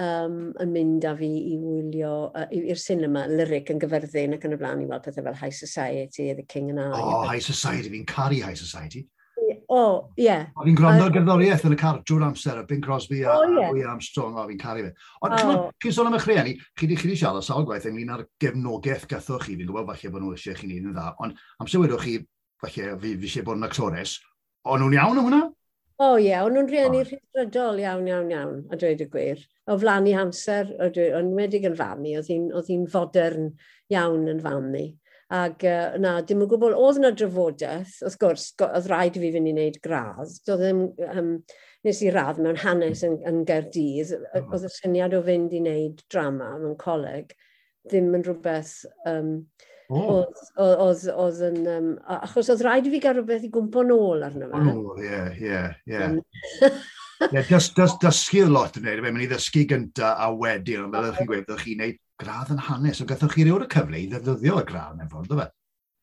um, yn mynd â fi i wylio uh, i'r cinema, lyric yn gyferddin ac yn y blaen i weld pethau fel High Society, The King and I. Oh, High Society, fi'n caru High Society. O, oh, ie. Yeah. O'n i'n gwrando ar gerddoriaeth yn y car drwy'r amser, a Bing Crosby a, oh, yeah. a Louis Armstrong, o, fi'n caru fe. Ond oh. chi'n sôn am eich rhieni, chi di, chi di siarad sawl gwaith ynglyn â'r gefnogaeth gathoch chi, fi'n gwybod falle bod nhw eisiau chi'n un yn dda, ond amser wedwch chi, falle fi, fi eisiau bod yn actores, o'n nhw'n iawn o hwnna? O oh, ie, yeah, ond nhw'n rhieni oh. rhydrydol iawn, iawn, iawn, a dweud y gwir. O flan i hamser, o'n wedig yn fan i, oedd hi'n fodern iawn yn fan i. Ac uh, na, dim yn gwybod, oedd yna drafodaeth, wrth gwrs, oedd rhaid i fi fynd i wneud gradd. Doedd ddim, um, nes i radd mewn hanes yn, yn Gerdydd, hmm. oedd y syniad o fynd i wneud drama mewn coleg, ddim yn rhywbeth um, Oh. Oedd yn... Um, achos oedd rhaid i fi gael rhywbeth i gwmpo nôl arno fe. O, ie, ie, ie. Ie, dysgu lot yn gwneud, mae'n i ddysgu gynta a wedyn, ond fel ydych chi'n gweud, ydych chi'n gwneud gradd yn hanes, o gathoch chi ryw'r cyfle i ddefnyddio y gradd mewn ffordd, o fe?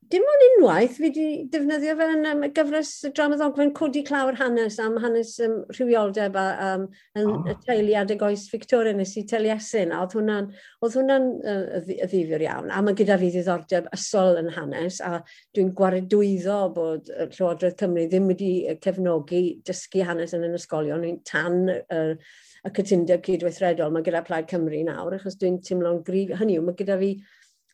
dim ond unwaith fi wedi defnyddio fe yn um, gyfres y drama ddogfen Codi Clawr Hanes am hanes um, rhywioldeb a, um, yn oh. y teulu adeg oes Victoria nes i Taliesin. Oedd hwnna'n, hwnna uh, y ddifur iawn. A mae gyda fi ddiddordeb ysol yn hanes a dwi'n gwaredwyddo bod Llywodraeth Cymru ddim wedi cefnogi dysgu hanes yn yn ysgolion. Dwi'n tan uh, y cytundeb cydweithredol mae gyda Plaid Cymru nawr achos dwi'n teimlo'n grif. Hynny yw, mae gyda fi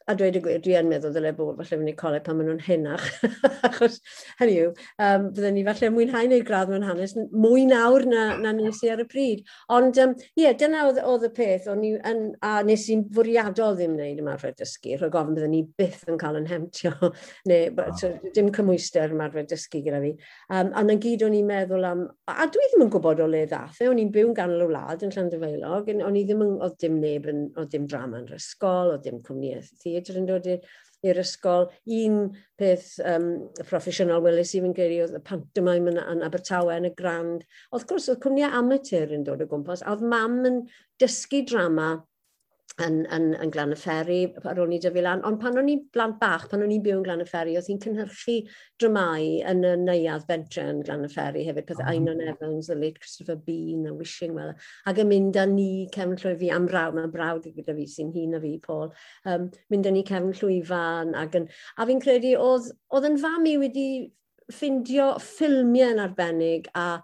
A dweud y gwir, dwi yn meddwl ddylai bod falle fynd i coleg pan maen nhw'n hynach. Achos, hynny yw, um, byddwn ni falle mwynhau wneud gradd mewn hanes mwy nawr na, na nes i ar y pryd. Ond, ie, um, yeah, dyna oedd oedd y peth, o'n i yn, a nes i'n fwriadol ddim wneud ymarfer dysgu, rhoi gofyn byddwn ni byth yn cael yn hemtio, neu oh. so, dim cymwyster ymarfer dysgu gyda fi. Um, a na gyd o'n i'n meddwl am, a dwi ddim yn gwybod o le ddath, e, o'n i'n byw yn ganol y wlad yn Llandyfeilog, o'n i ddim yn, oedd dim neb yn, oedd dim drama yn yr ysgol, oedd dim cwmni gyd yn dod i'r ysgol. Un peth um, proffesiynol welys i fi'n gyrru oedd y pantomime yn, yn Abertawe yn y Grand. Oedd gwrs, oedd cwmniau amateur yn dod o gwmpas, a oedd mam yn dysgu drama yn, yn, yn glan y fferi, ar ôl ni dyfu lan. Ond pan o'n i blant bach, pan o'n i'n byw yn glan y fferi, oedd hi'n cynhyrchu dramau yn y neuad bentre yn glan y fferi hefyd. Pethau oh. Einon Evans, the late Christopher Bean, a Wishing Well. Ac yn mynd â ni cefn llwyfi am brawd, mae brawd gyda fi sy'n hun a fi, Paul. Um, mynd â ni cefn llwyfan. Ac yn, a fi'n credu, oedd, oedd yn fam i wedi ffindio ffilmiau yn arbennig a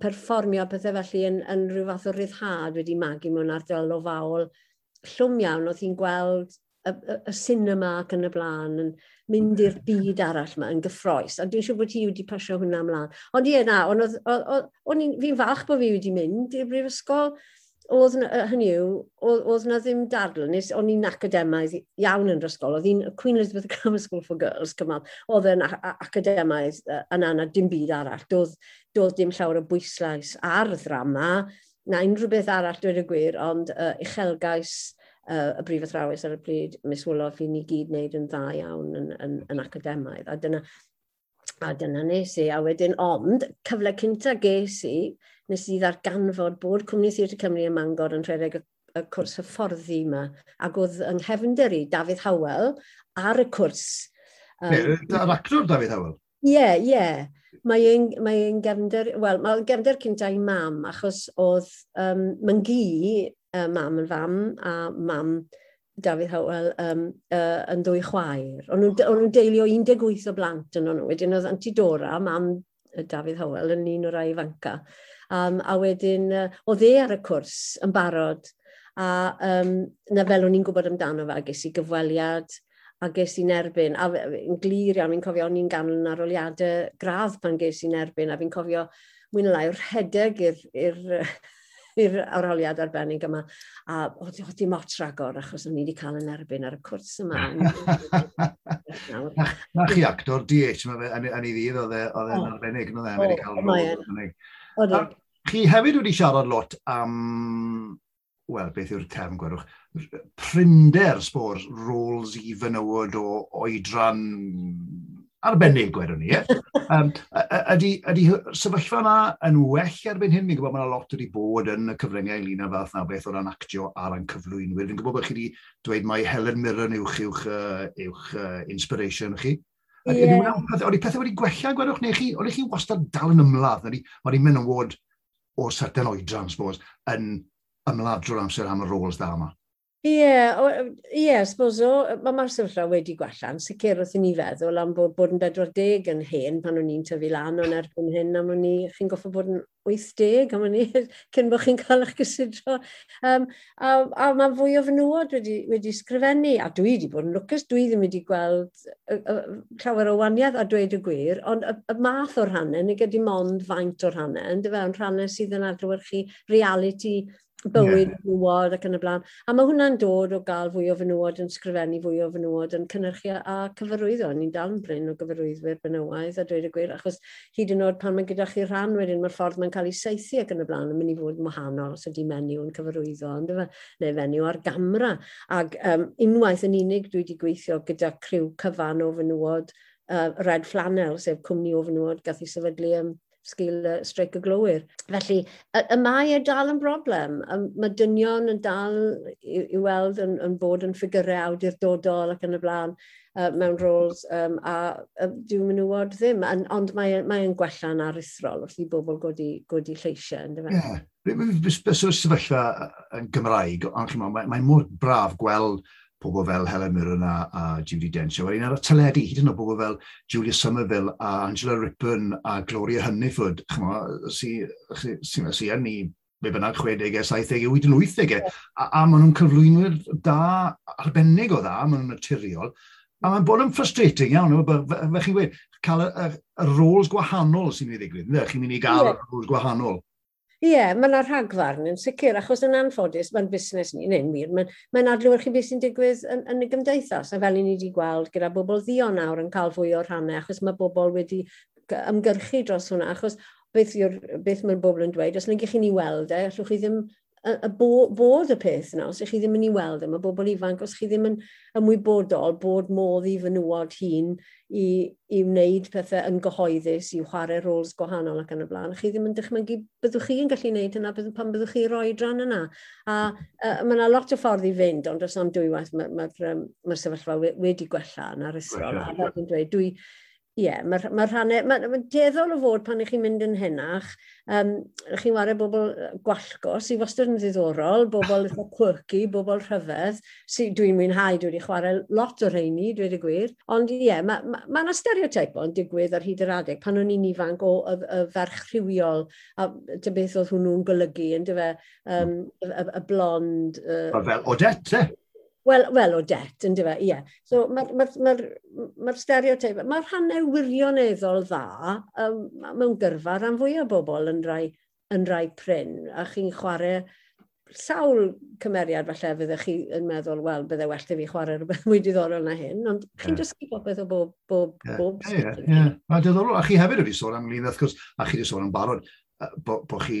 perfformio pethau felly yn, yn rhyw fath o ryddhad wedi magu mewn ardal o fawl llwm iawn oedd hi'n gweld y, y, y cinema ac yn y blaen yn mynd i'r byd arall yma yn gyffroes. A dwi'n siŵr bod hi wedi pasio hwnna ymlaen. Ond ie na, ond fi'n falch bod fi wedi mynd i'r brifysgol. Oedd hynny yw, oedd na ddim dadl, nes o'n i'n academaidd iawn yn yr ysgol, oedd hi'n Queen Elizabeth Grammar School for Girls cymal, oedd yn academaidd yn anna dim byd arall, doedd, doedd dim llawer o bwyslais ar y ddrama, na unrhyw beth arall dweud y gwir, ond uh, uchelgais uh, y brif athrawes ar y pryd, Miss Wolof, i ni gyd wneud yn dda iawn yn, yn, yn academaidd. A dyna, a dyna nes i. A wedyn, ond, cyfle cynta ges i, nes i ddarganfod bod Cwmni Theatr Cymru ym Mangor yn rhedeg y cwrs hyfforddi yma, ac oedd yng nghefnder i, Dafydd Howell, ar y cwrs. Um, Ne, Yr actor Dafydd Howell? Ie, yeah, ie. Yeah. Mae ein, mae ein gefnder, wel, mae'n gefnder cynta i mam, achos oedd um, Myngi uh, mam yn fam a mam Dafydd Howell um, uh, yn ddwy chwaer. O'n nhw'n deulio 18 o blant yn nhw. Wedyn oedd Antidora, mam Dafydd Howell, yn un o'r rai ifanca. Um, a wedyn, uh, oedd e ar y cwrs yn barod. A um, na fel o'n i'n gwybod amdano fe, a ges i gyfweliad, a ges i'n erbyn. A yn glir iawn, fi'n cofio, o'n i'n ganol yn aroliadau gradd pan ges i'n erbyn, a fi'n cofio, mwy na lai, rhedeg i'r i'r arholiad arbennig yma. A o, dim ot ragor, achos o'n i wedi cael yn erbyn ar y cwrs yma. na chi actor DH, mae fe, yn ei ddydd, e, oedd e'n arbennig, no dde, wedi cael yn arbennig. Chi hefyd wedi siarad lot am, wel, beth yw'r term gwerwch, prinder sbor, roles i fynywod o oedran arbennig, wedyn ni. Um, ydy, ydy sefyllfa yna yn well erbyn hyn? Fi'n gwybod mae yna lot wedi bod yn y cyfryngau ynglyn â fath na beth o ran actio ar ein cyflwynwyr. Fi'n gwybod bod chi wedi dweud mai Helen Mirren yw'ch, uwch, uwch uh, inspiration chi. Yeah. Oeddi pethau wedi gwella gwedwch neu chi, oeddi chi wastad dal yn ymladd, oeddi mynd yn wod o certain oedran, suppose, yn ymladd drwy'r amser am y roles da yma. Ie, yeah, yeah, suppose o, Mae mae'r sefyllfa wedi gwella'n sicr wrth i ni feddwl am bod, bod yn 40 yn hen pan o'n i'n tyfu lan, ond erbyn hyn am o'n i, chi'n goffa bod yn 80 am o'n i, cyn bod chi'n cael eich gysidro. Um, a, a mae fwy o fenywod wedi, wedi sgrifennu, a dwi wedi bod yn lwcus, dwi ddim wedi gweld y, y, llawer o waniaeth a dweud y gwir, ond y, y math o'r rhannau, nid ydy mond faint o'r rhannau, ynddo e, fe, rhannau sydd yn adlywyrchu reality bywyd yeah. fenywod ac yn y blaen. A mae hwnna'n dod o gael fwy o fenywod yn sgrifennu fwy o fenywod yn cynnyrchu a cyfarwyddo. Ni'n dal yn bryn o gyfarwyddwyr benywaidd a dweud y gwir, achos hyd yn oed pan mae gyda chi rhan wedyn mae'r ffordd mae'n cael ei seithi ac yn y blaen yn mynd i fod yn wahanol os ydy menyw yn cyfarwyddo, ond efe, neu fenyw ar gamra. Ac um, unwaith yn unig dwi wedi gweithio gyda criw cyfan o fenywod uh, Red Flannel, sef cwmni o fenywod, gath i sefydlu um, sgil y streic y glwyr. Felly, y, y mae e dal yn broblem. Y, mae dynion yn dal i, i weld yn, yn bod yn ffigurau awdurdodol ac yn y blaen uh, mewn roles, um, a uh, dwi'n menywod ddim. An, ond mae'n mae, e, mae gwella'n aruthrol wrth i bobl godi, godi lleisiau. Ie. Yeah. Beth yw'r sefyllfa yn Gymraeg, ond chi'n mae, mae mor braf gweld pobl fel Helen Mirren a, a Judy Dench. A wedyn ar y teledu, hyd yn oed pobl fel Julia Somerville a Angela Rippon a Gloria Hunniford, chyma, sy'n sy, sy, sy, ni be bynnag 60au, 70au, hyd yn 80au. A, a maen nhw'n cyflwynwyr da, arbennig o dda, maen nhw'n naturiol. A mae'n bod yn frustrating iawn, fe, chi'n gweud, cael y, y, y roles gwahanol sy'n mynd i ddigwydd. Chi'n mynd i gael yeah. roles gwahanol. Ie, yeah, mae yna rhagfarn yn sicr, achos yn anffodus, mae'n busnes ni, neu'n wir, mae'n mae adlewyrchu beth sy'n digwydd yn, yn y gymdeithas, a fel i ni wedi gweld gyda bobl ddion nawr yn cael fwy o'r rhannau, achos mae bobl wedi ymgyrchu dros hwnna, achos beth, beth mae'r bobl yn dweud, os nag ych ni weld e, allwch chi ddim y, bo, bod y peth yna, os ych chi ddim yn ei weld e, yma, bobl ifanc, os chi ddim yn ymwybodol bod modd i fenywod hun i, i wneud pethau yn gyhoeddus, i chwarae roles gwahanol ac yn y blaen, chi ddim yn dychmygu byddwch chi yn gallu gwneud yna bydd, pan byddwch chi roi dran yna. A, a mae yna lot o ffordd i fynd, ond os am dwywaith mae'r ma, ma, ma, ma sefyllfa wedi gwella yn ar ysgol. A fel dwi'n dweud, dwi Ie, yeah, mae'r ma rhannau, mae'n ma deddol o fod pan ych chi'n mynd yn hynach, um, ych chi'n wario bobl gwallgo, sydd wastad yn ddiddorol, bobl eitha quirky, bobl rhyfedd, sydd dwi'n mwynhau, dwi wedi chwarae lot o rheini, dwi wedi gwir. Ond ie, yeah, mae ma, ma, ma stereotype o'n digwydd ar hyd yr adeg, pan o'n i'n ifanc o y, y ferch rhywiol, a dy beth oedd hwnnw'n golygu, yn dy fe, um, y, y, y blond... Uh, fel Odette, Wel, well, o det, yn fe, ie. Yeah. So mae'r ma, ma, ma, ma stereotype, mae'r rhannau wirioneddol dda um, mewn gyrfa rhan fwy o bobl yn rai, yn rai pryn, a chi'n chwarae sawl cymeriad falle fyddech chi yn meddwl, wel, bydde well i fi chwarae rhywbeth mwy diddorol na hyn, ond chi'n yeah. dysgu popeth o bob... bob, yeah. bob yeah, yeah, yeah. yeah. A diddorol, a chi hefyd wedi sôn am lun, wrth gwrs, a chi wedi sôn am barod, bod bo chi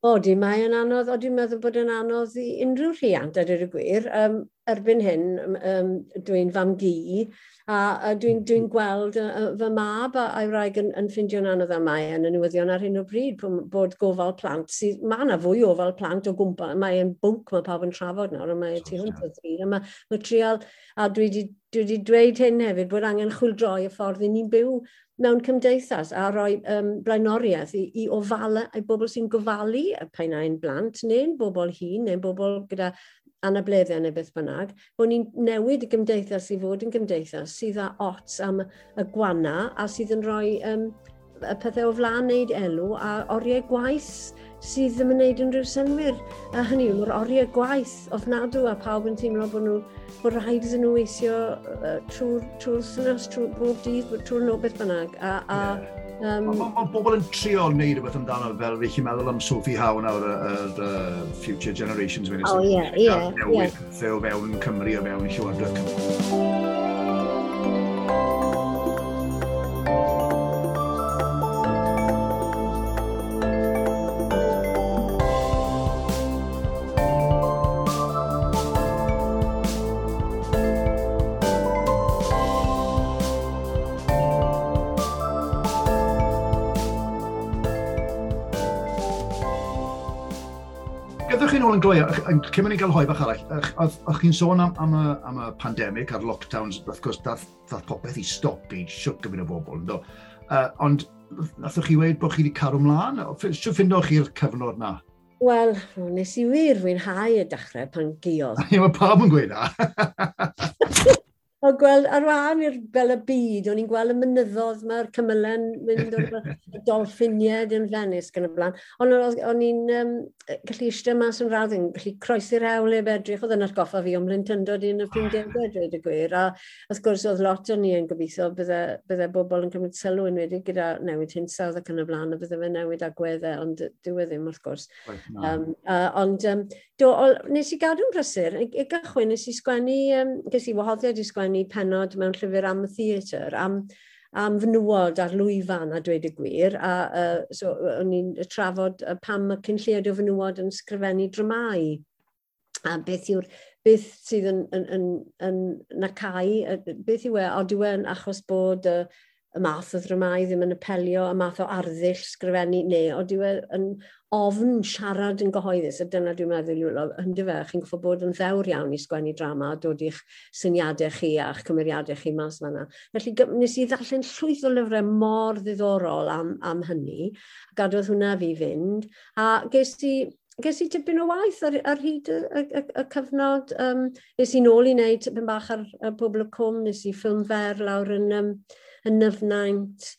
Odi, mae yn anodd, odi, meddwl bod yn anodd i unrhyw rhiant a dweud y gwir. Um, erbyn hyn, um, dwi'n fam gi, a, a dwi'n dwi gweld uh, fy mab a, a'i wraig yn, yn ffindio'n anodd am mai yn y newyddion ar hyn o bryd, bod gofal plant, sydd, mae yna fwy ofal plant o gwmpa, mae'n bwnc mae pawb yn trafod nawr, a mae tu hwnt o ddryd, a mae, mae trial, a dwi wedi dwi dweud hyn hefyd, bod angen chwildroi y ffordd i ni'n byw mewn cymdeithas a rhoi um, blaenoriaeth i, i ofala, i bobl sy'n gofalu y ein blant, neu'n bobl hun, neu'n bobl gyda anableddau neu beth bynnag, bod ni'n newid y gymdeithas i fod yn gymdeithas sydd â ots am y gwana a sydd yn rhoi um, y pethau o flaen wneud elw a oriau gwaith sydd ddim yn gwneud unrhyw synwyr. A hynny yw, mae'r oriau gwaith ofnadw a pawb yn teimlo bod nhw bod rhaid iddyn nhw weithio uh, trwy'r trw synas, trwy bob dydd, trwy'r nobeth bynnag. A, a, yeah. um, Mae ma, bobl yn trio wneud rhywbeth amdano fel fi chi'n meddwl am Sophie Howe nawr, yr uh, Future Generations. Oh, ie, ie. Newydd, yeah. fewn Cymru o fewn Llywodraeth Cymru. anyway, cyn mynd i gael hoi bach arall, o'ch chi'n sôn am, am, y, am y pandemig a'r lockdowns, wrth gwrs, dath, dath popeth i stopi, siwt gyfyn o bobl, ynddo. Uh, ond, nathwch chi wedi bod chi wedi caro ymlaen? Siw ffindo chi'r cyfnod na? Wel, nes i wir fwynhau y dechrau pan geodd. Ie, mae pawb yn gweud na. O gweld, ar wahan i'r fel y byd, o'n i'n gweld y mynyddodd mae'r cymylen mynd o'r dolffiniad yn Venice gan y blaen. Ond o'n i'n um, gallu eistedd mas yn radd, yn gallu croesi'r hewl eb edrych, oedd yn atgoffa fi o'n Mlintyndod un o 50au, dweud y gwir. A wrth gwrs, oedd lot o'n i yn gobeithio bydde, bydde bobl yn cymryd sylw yn wedi gyda newid hinsawdd ac yn y blaen, a bydde fe newid agweddau, ond dyw e ddim wrth gwrs. Um, uh, ond um, do, o, nes i gadw'n prysur, i gychwyn, nes i sgwennu, um, ges i wahoddiad i sgwennu mewn i penod mewn llyfr am y theatr, am, am fnwod ar lwyfan a dweud y gwir, a uh, so, o'n i'n trafod uh, pam y cynlliad o fnwod yn sgrifennu dramau, a beth yw'r beth sydd yn, yn, yn, yn, yn nacau, beth yw e, odw e'n achos bod uh, y math o ddramau ddim yn apelio, y math o arddull sgrifennu, neu o yw e yn ofn siarad yn gyhoeddus, a dyna dwi'n meddwl yw, ynddo fe, chi'n gwybod bod yn ddewr iawn i sgwennu drama, a dod i'ch syniadau chi a'ch cymeriadau chi mas fanna. Felly nes i ddallen llwyth o lyfrau mor ddiddorol am, am hynny, gadodd hwnna fi fynd, a ges i ges i tipyn o waith ar, ar hyd y, y, y, y cyfnod. Um, nes i nôl i wneud tipyn bach ar, ar bobl y Cwm, nes i ffilm fer lawr yn um, y nyfnaint.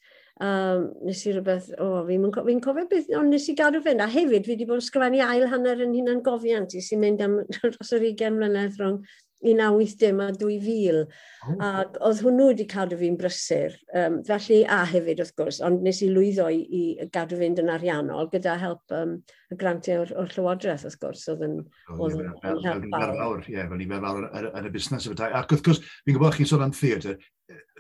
Um, nes i rhywbeth, o, oh, fi'n fi, cofio beth, ond nes i gadw fynd. A hefyd, fi wedi bod yn sgrifennu ail hanner yn hunan gofiant i sy'n mynd am dros yr 20 mlynedd rhwng 1980 a 2000. Oh. Ac oedd hwnnw wedi cadw fi'n brysur. Um, felly, a hefyd wrth gwrs, ond nes i lwyddo i, i gadw fynd yn ariannol gyda help um, y grantiau o'r, or Llywodraeth wrth gwrs. Oedd yn, oedd yn, help fawr. Ie, fel nifer fawr yn y busnes. Ac wrth gwrs, fi'n gwybod chi'n sôn am theatr,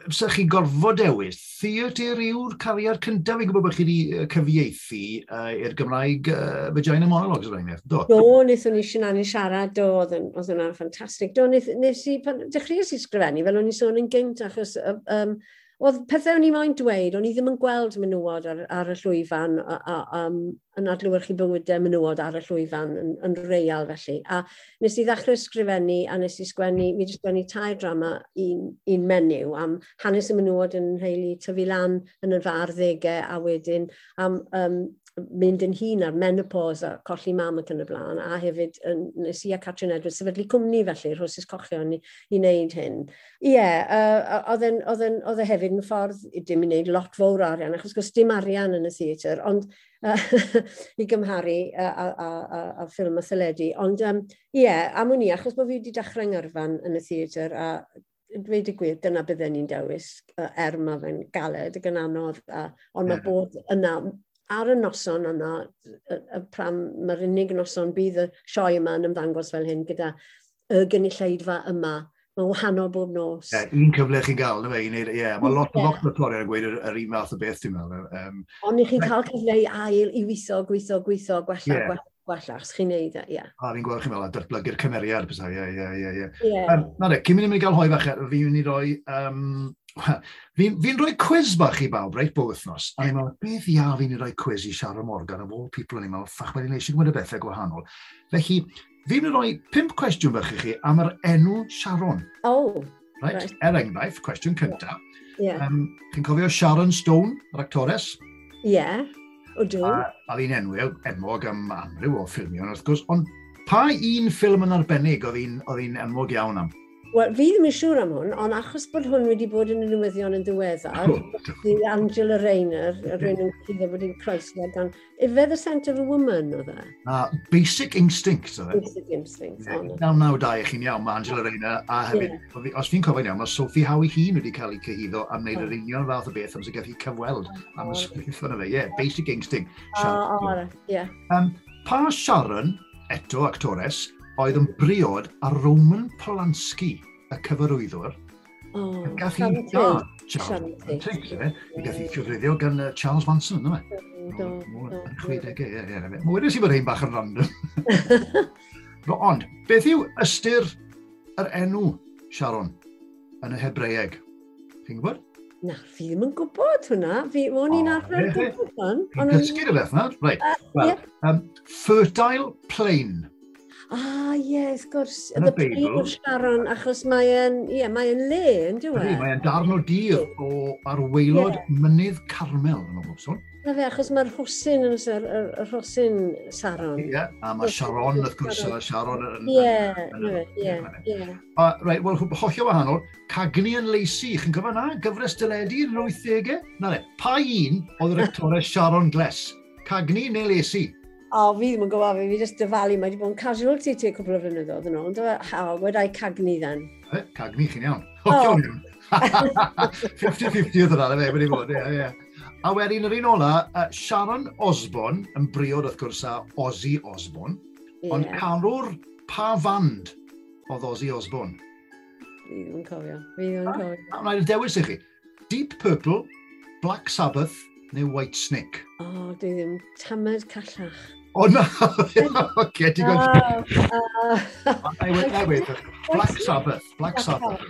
fysa chi gorfod dewis theatr yw'r cariad cyntaf fi'n gwybod bod chi wedi cyfieithu uh, i'r Gymraeg uh, vagina monologues rhaid enghraifft? do? Do, wnaethon ni Sianan i siarad, do, oedd hwnna'n ffantastig. Do, wnaeth, nes i, dechreuais i sgrifennu, fel o'n i sôn yn gynt, achos um, oedd pethau o'n i moyn dweud, o'n i ddim yn gweld menywod ar, ar y llwyfan a, a, um, yn adlywyrchu bywydau menywod ar y llwyfan yn, yn real felly. A nes i ddechrau sgrifennu a nes i sgwennu, mi wedi sgwennu tair drama un, un menyw am hanes y menywod yn nheulu tyfu lan yn y farddegau a wedyn am um, mynd yn hun ar menopause a colli mam ac yn y blaen, a hefyd nes i a Catrin Edwards sefydlu cwmni felly, rhwysys cochion i, i wneud hyn. Ie, yeah, uh, oedd e hefyd yn ffordd dim i wneud lot fawr arian, achos gwrs dim arian yn y theatr, ond uh, i gymharu a, a, a, a, a ffilm y theledu. Ond ie, um, yeah, am o'n achos bod fi wedi dechrau ngyrfan yn y theatr a dweud y gwir, dyna bydden ni'n dewis er mae fe'n galed ac yn anodd, a, ond mae mhm. bod yna ar y noson yna, y, y pram, mae'r unig noson bydd y sioe yma yn ymddangos fel hyn gyda y gynulleidfa yma. Mae'n wahanol bob nos. Ie, yeah, un cyfle chi'n gael, fe, i ie. Yeah. Mae lot, yeah. lot o cloriau yn gweud yr, yr un math o beth, dwi'n meddwl. Um, Ond i chi'n cael cyfle i ail, i wytho, gweithio, gweithio, gwella, yeah. gwella gwella, wellach, chi'n neud e, ie. A fi'n gweld chi'n meddwl, datblygu'r cymeriad, bys ie, ie, ie. ie. Na ne, cyn mynd i gael hoi fach, fi'n mynd i roi, um, fi'n fi rhoi quiz bach i bawb, reit, bob wythnos. A ni'n meddwl, beth ia fi'n rhoi quiz i Sharon Morgan, of all people, a ni'n meddwl, ffach, mae'n eisiau gwybod y bethau gwahanol. Felly, fi'n rhoi pimp cwestiwn bach i chi am yr enw Sharon. Oh, Right. right. Er enghraifft, cwestiwn cyntaf. Yeah. Um, Chi'n cofio Sharon Stone, yr actores? Ie. Yeah. Odw. A oedd hi'n enw enwog am amryw o ffilmion, wrth gwrs, ond pa un ffilm yn arbennig oedd hi'n enwog iawn am? Wel, fi ddim yn siŵr am hwn, ond achos bod hwn wedi bod yn y newyddion yn ddiweddar, di Angela Rayner, y rhywun yn cyddo bod hi'n croeslo gan... Ife the centre of a woman, o e? Uh, basic instinct, o e? Basic instinct, ond. Naw naw da chi'n iawn, mae Angela Rayner, a hefyd, yeah. os fi'n cofio'n iawn, mae Sophie Howie hun wedi cael ei cyhyddo am wneud yr union fath o beth am sy'n gallu cyfweld am y sgriff yna fe, ie, basic instinct. O, o, ie. Pa Sharon, eto actores, oedd yn briod a Roman Polanski, y cyfarwyddwr, oh, gath i Charles Manson, gath i cyfrifio gan uh, Charles Manson, yna fe? Do, do. Yn 60au, ie, ie. Mae wedi si bod ein bach yn random. Ond, beth yw ystyr yr enw, Sharon, yn y Hebreeg? Chi'n gwybod? Na, fi ddim yn gwybod hwnna. Fi, o'n i'n arfer gwybod hwn. Cysgu dy beth na? Right. Well, um, fertile plain. Ah, ie, yeah, wrth gwrs. Yn y Beibl. Sharon, achos mae'n yeah, mae le, yn dweud? Ydy, mae'n darn o dir o arweilod yeah. mynydd Carmel yn o bobson. Na fe, achos mae'r hwsyn yn y, y, rhosyn Saron. Ie, yeah, a mae Sharon, wrth gwrs, a Sharon yn... Ie, ie, ie. Rhaid, wel, hollio wahanol, Cagni yn Leisi, chi'n cyfan na? Gyfres dyledu yn yr 80au? Na fe, pa un oedd yr actores Sharon Gless? Cagni neu Leisi? O, fi ddim yn gwybod, fi, fi jyst dyfalu, mae wedi bod yn casualty ti cwbl o flynyddoedd yn ôl, ond how, e, wedai cagni then. Eh, cagni chi'n iawn. O, oh. iawn. 50-50 oedd yna, fe, wedi bod, ie, ie. A wedyn, yr un ola, uh, Sharon Osborne, yn briod wrth gwrs a Ozzy Osborne, yeah. ond carwr pa fand oedd Ozzy Osborne? Fi ddim yn cofio, fi ddim yn cofio. A, a wnaed dewis i chi, Deep Purple, Black Sabbath, neu White Snake? O, oh, dwi ddim, tamed callach. O na! Oce, ti'n gwybod. Newydd, newydd. Black Sabbath. Black Sabbath.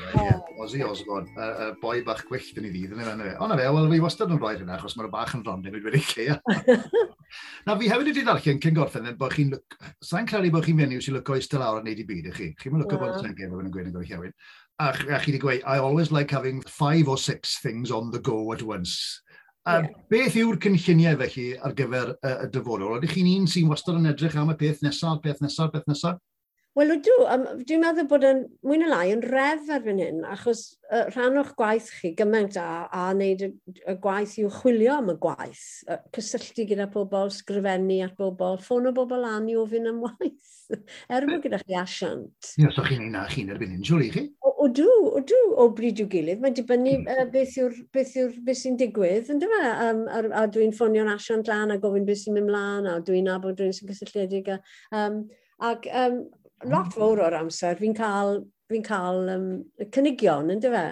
Ozzy Osbourne. Y boi bach gwyllt yn ei ddydd. O na fe, wel fi wastad yn rhoi hynna, achos mae'r bach yn rhan newid wedi lleia. Na fi hefyd wedi darllen cyn gorffen, bod chi'n... Sa'n credu bod chi'n fenyw sy'n lygo eistedd lawr a neud i byd, ych chi? Chi'n mynd lygo bod yn gef yn gweud yn gweud hiawin. A chi wedi gweud, I always like having five or six things on the go at once. A yeah. beth yw'r cynlluniau felly ar gyfer y, y dyfodol? Ydych chi'n un sy'n wastad yn edrych am y peth nesaf, peth nesaf, peth nesaf? Wel, ydw. Um, dwi'n meddwl bod yn mwy na lai yn ref ar erbyn hyn, achos uh, rhan o'ch gwaith chi gymaint a, a wneud y, y gwaith i'w chwilio am y gwaith. Uh, cysylltu gyda pobl, sgrifennu at bobl, ffôn o bobl an i ofyn am waith. er bod gyda chi asiant. Ie, os chi'n ei na chi'n erbyn hyn, siwr i chi? O dw, o bryd i'w gilydd. Mae'n dibynnu uh, beth yw'r beth yw'r beth sy'n digwydd, ynddo fe? Um, a, a dwi'n ffonio'n asiant lan a gofyn beth sy'n mynd mlaen, a dwi'n nabod rhywun sy'n gysylltiedig. Um, ac um, lot hmm. fawr o'r amser, fi'n cael fi'n cael um, cynigion, yn dyfe?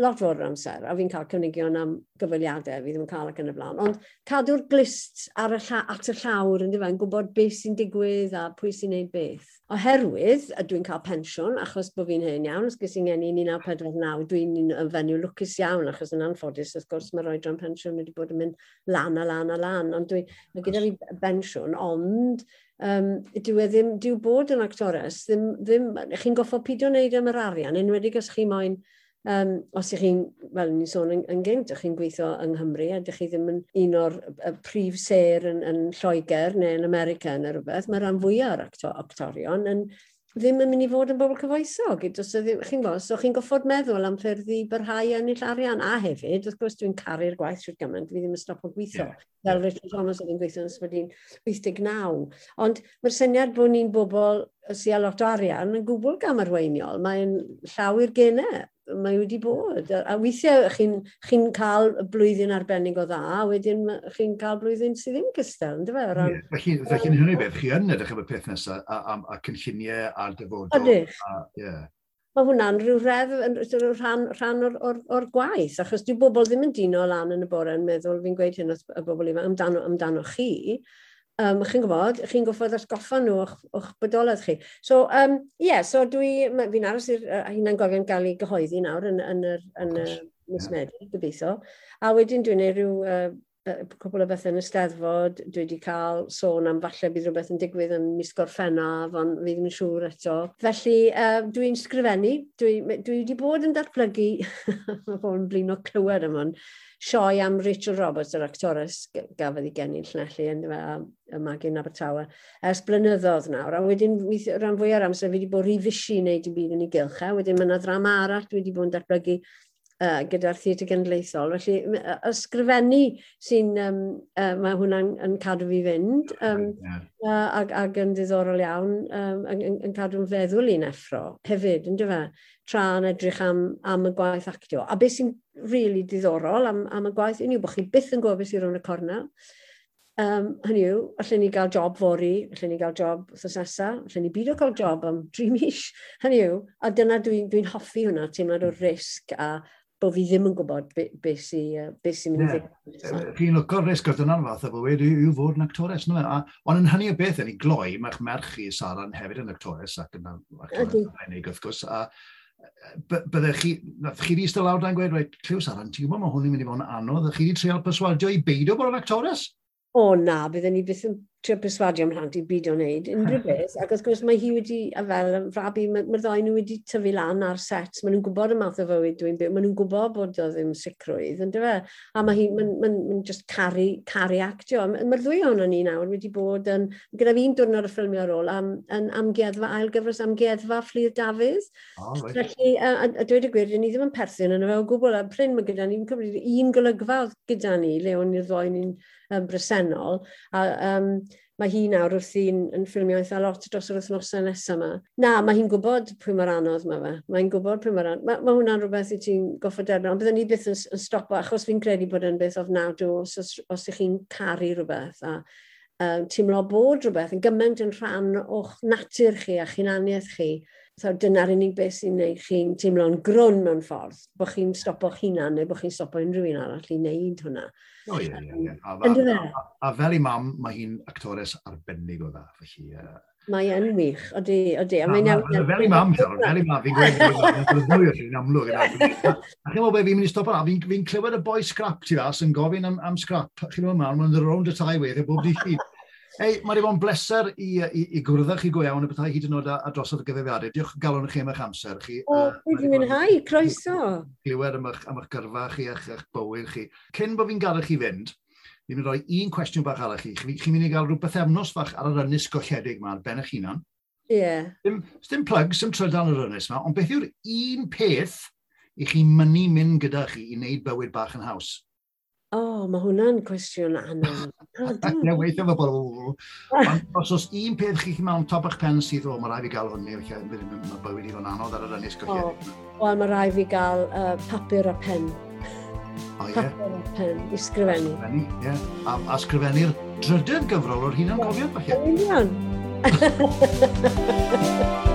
Lot fawr o'r amser, a fi'n cael cynigion am gyfaliadau fi ddim yn cael ac yn y blaen. Ond cadw'r glist ar y at y llawr, e? yn fe, yn gwybod beth sy'n digwydd a pwy sy'n neud beth. Oherwydd, a dwi'n cael pensiwn, achos bod fi'n hyn iawn, os gysi'n gen i 1949, dwi'n yn fenyw lwcus iawn, achos yn anffodus, wrth gwrs, mae'r oedran pensiwn wedi bod yn mynd lan a lan a lan, ond dwi'n gyda fi pensiwn, ond um, dyw e ddim, dyw bod yn actores, ddim, ddim, chi'n goffo pidio wneud e am yr arian, enwedig os chi moyn, um, os ych chi'n, wel, ni'n sôn yn, yn gynt, ych chi'n gweithio yng Nghymru, a ydych chi ddim yn un o'r prif ser yn, yn Lloegr neu yn America neu rhywbeth, mae rhan fwyaf o'r acto, actorion yn ddim yn mynd i fod yn bobl cyfoesog. Chi'n gwybod, so chi'n goffod meddwl am ffyrdd i byrhau ennill arian. A hefyd, wrth gwrs, dwi'n caru'r gwaith trwy'r gymaint, fi ddim yn stopo gweithio. Yeah. Fel Richard Thomas oedd yn gweithio yn ysbrydyn 89. Ond mae'r syniad bod ni'n bobl sy'n a lot o arian yn gwbl gam arweiniol. Mae'n llawer genau mae wedi bod. A weithiau chi'n chi, cael blwyddyn arbennig o dda, a wedyn chi'n cael blwyddyn sydd ddim gystel, ynddo fe? Ran... Yeah, felly, felly hynny beth, chi yn edrych am y peth nesaf, a, a, a cynlluniau a'r dyfodol. Ydych. Yeah. Mae hwnna'n rhyw redd, rhan, rhan o'r, or, or gwaith, achos dwi'n bobl ddim yn dino lan yn y bore yn meddwl, fi'n gweud hyn wrth bobl ifanc, amdano, amdano chi, um, chi'n gwybod, chi'n goffod atgoffa nhw o'ch, och bodolaeth chi. So, um, yeah, so dwi, fi'n aros i'r uh, hynna'n gofio'n gael ei gyhoeddi nawr yn, yn, yr, yn, yn, yn, yn, yn, yn, yn, yn, gobeithio. A wedyn dwi'n ei rhyw uh, cwpl o bethau yn ysteddfod, dwi wedi cael sôn am falle bydd rhywbeth yn digwydd yn mis gorffennaf, ond fi ddim yn siŵr eto. Felly, uh, dwi'n sgrifennu, dwi, dwi wedi bod yn datblygu, mae pobl yn blino clywed am hwn, sioe am Rachel Roberts, yr actores gafodd i genni'n llnellu yn y Magin Abertawe, ers blynyddoedd nawr. A wedyn, rhan fwy o'r amser, fi wedi bod rifysi i wneud i byd yn ei gylch. E, wedyn, mae yna ddrama arall dwi wedi bod yn datblygu uh, gyda'r theatr genedlaethol. Felly, ysgrifennu sy'n, um, uh, mae hwnna'n yn cadw fi fynd, um, yeah. uh, ag, ag yn ddiddorol iawn, um, yn, yn yn cadw'n feddwl i'n effro hefyd, yn dyfa, tra yn edrych am, am y gwaith actio. A beth sy'n really diddorol am, am y gwaith, yw bod chi byth yn gwybod beth sy'n rhwng y cornel, Um, hynny yw, allan ni gael job fori, allan ni gael job wrthos nesaf, allan ni byd o cael job am dri mis, hynny yw, a dyna dwi'n dwi, n, dwi n hoffi hwnna, teimlad o risg a bod fi ddim yn gwybod beth be sy, be sy'n mynd i ddigwydd. Chi'n lwcor risg resgwrt yna'n fath o bywyd yw fod yn actores. No, Ond yn hynny o beth yn ei gloi, mae'ch merch i Sara'n hefyd yn actores ac yn actores wrth gwrs. A, byddech chi, nath chi wedi styl lawr da'n gweud, reit, Clew Saran, ti'n gwybod mae hwn yn mynd i fod yn anodd, a chi wedi treol perswadio i beidio bod yn actores? O na, byddwn ni byth yn trio perswadio mhlant i byd o'n neud, unrhyw beth. Ac wrth gwrs mae hi wedi, a fel frabi, mae'r ma ddoi nhw wedi tyfu lan ar set. Maen nhw'n gwybod y math o fywyd dwi'n byw. Maen nhw'n gwybod bod o ddim sicrwydd, yn dyfa. E? A mae hi, mae'n ma just caru, caru actio. Mae'r ddwy o'n ni nawr wedi bod yn, gyda fi'n diwrnod y ffilmio ar ôl, am, yn amgueddfa, ail gyfres amgueddfa Fflir Dafydd. Oh, Felly, a, a, a, dweud y gwir, ni ddim yn perthyn yn y fe o gwbl. A pryn mae gyda ni, fi'n cymryd un golygfa gyda ni, le o'n i'r ddoi ni'n um, bresennol. A, um, mae hi nawr wrth i'n yn ffilmio eitha lot dros yr wythnosau nesaf yma. Na, mae hi'n gwybod pwy mae'r anodd mae fe. Mae'n gwybod pwy mae'r anodd. Mae, mae hwnna'n rhywbeth i ti'n goffod derno, ond byddwn ni byth yn, yn stopo, achos fi'n credu bod yn beth ofnadw os, os, os ych chi'n caru rhywbeth. A, um, teimlo bod rhywbeth yn gymaint yn rhan o'ch natur chi a chynaniaeth chi So dyna'r unig beth sy'n gwneud chi'n teimlo'n grwn mewn ffordd, bod chi'n stopo'ch hunan neu bod chi'n stopo unrhyw un arall i wneud hwnna. O ie, ie, ie. A, a, fel i mam, mae hi'n actores arbennig o dda, felly... Uh... Mae yn wych, odi, odi. A mae'n iawn... Fel i mam, fel i mam, fi'n gweud, ddwy o chi'n amlwg. A chi'n meddwl beth fi'n mynd i stopo na, fi'n clywed y boi scrap ti fas yn gofyn am, am scrap. Chi'n meddwl, mam, mae'n round y tai wedd e bob di chi. Ei, mae wedi bod yn bleser i, i, i gwrdd chi go iawn y bethau hyd yn oed a drosodd y gyfeiriadau. Diolch galon chi am eich amser chi. O, dwi wedi mwynhau, croeso. Glywed am eich, am eich gyrfa chi a'ch eich bywyd chi. Cyn bod fi'n gadael chi fynd, fi'n mynd roi un cwestiwn bach arall chi. Chi'n chi mynd i gael rhywbeth efnos fach ar yr ynys golledig yma, ar ben eich hunan. Ie. Yeah. Dim, dim plug, dim trydan yr ynys yma, ond beth yw'r un peth i chi mynnu mynd gyda chi i wneud bywyd bach yn haws? O, oh, mae hwnna'n cwestiwn anodd. Ne, weithio fe bod os oes un peth chi chi'n mewn top eich pen sydd o, mae rai fi gael hynny, felly mae bywyd i fo'n anodd ar yr ynnes gyllid. Wel, mae rai fi gael uh, papur a pen. O, ie. Papur a pen, i sgrifennu. Sgrifennu, ie. A, a sgrifennu'r drydydd gyfrol o'r hunan gofio, falle. Yn union.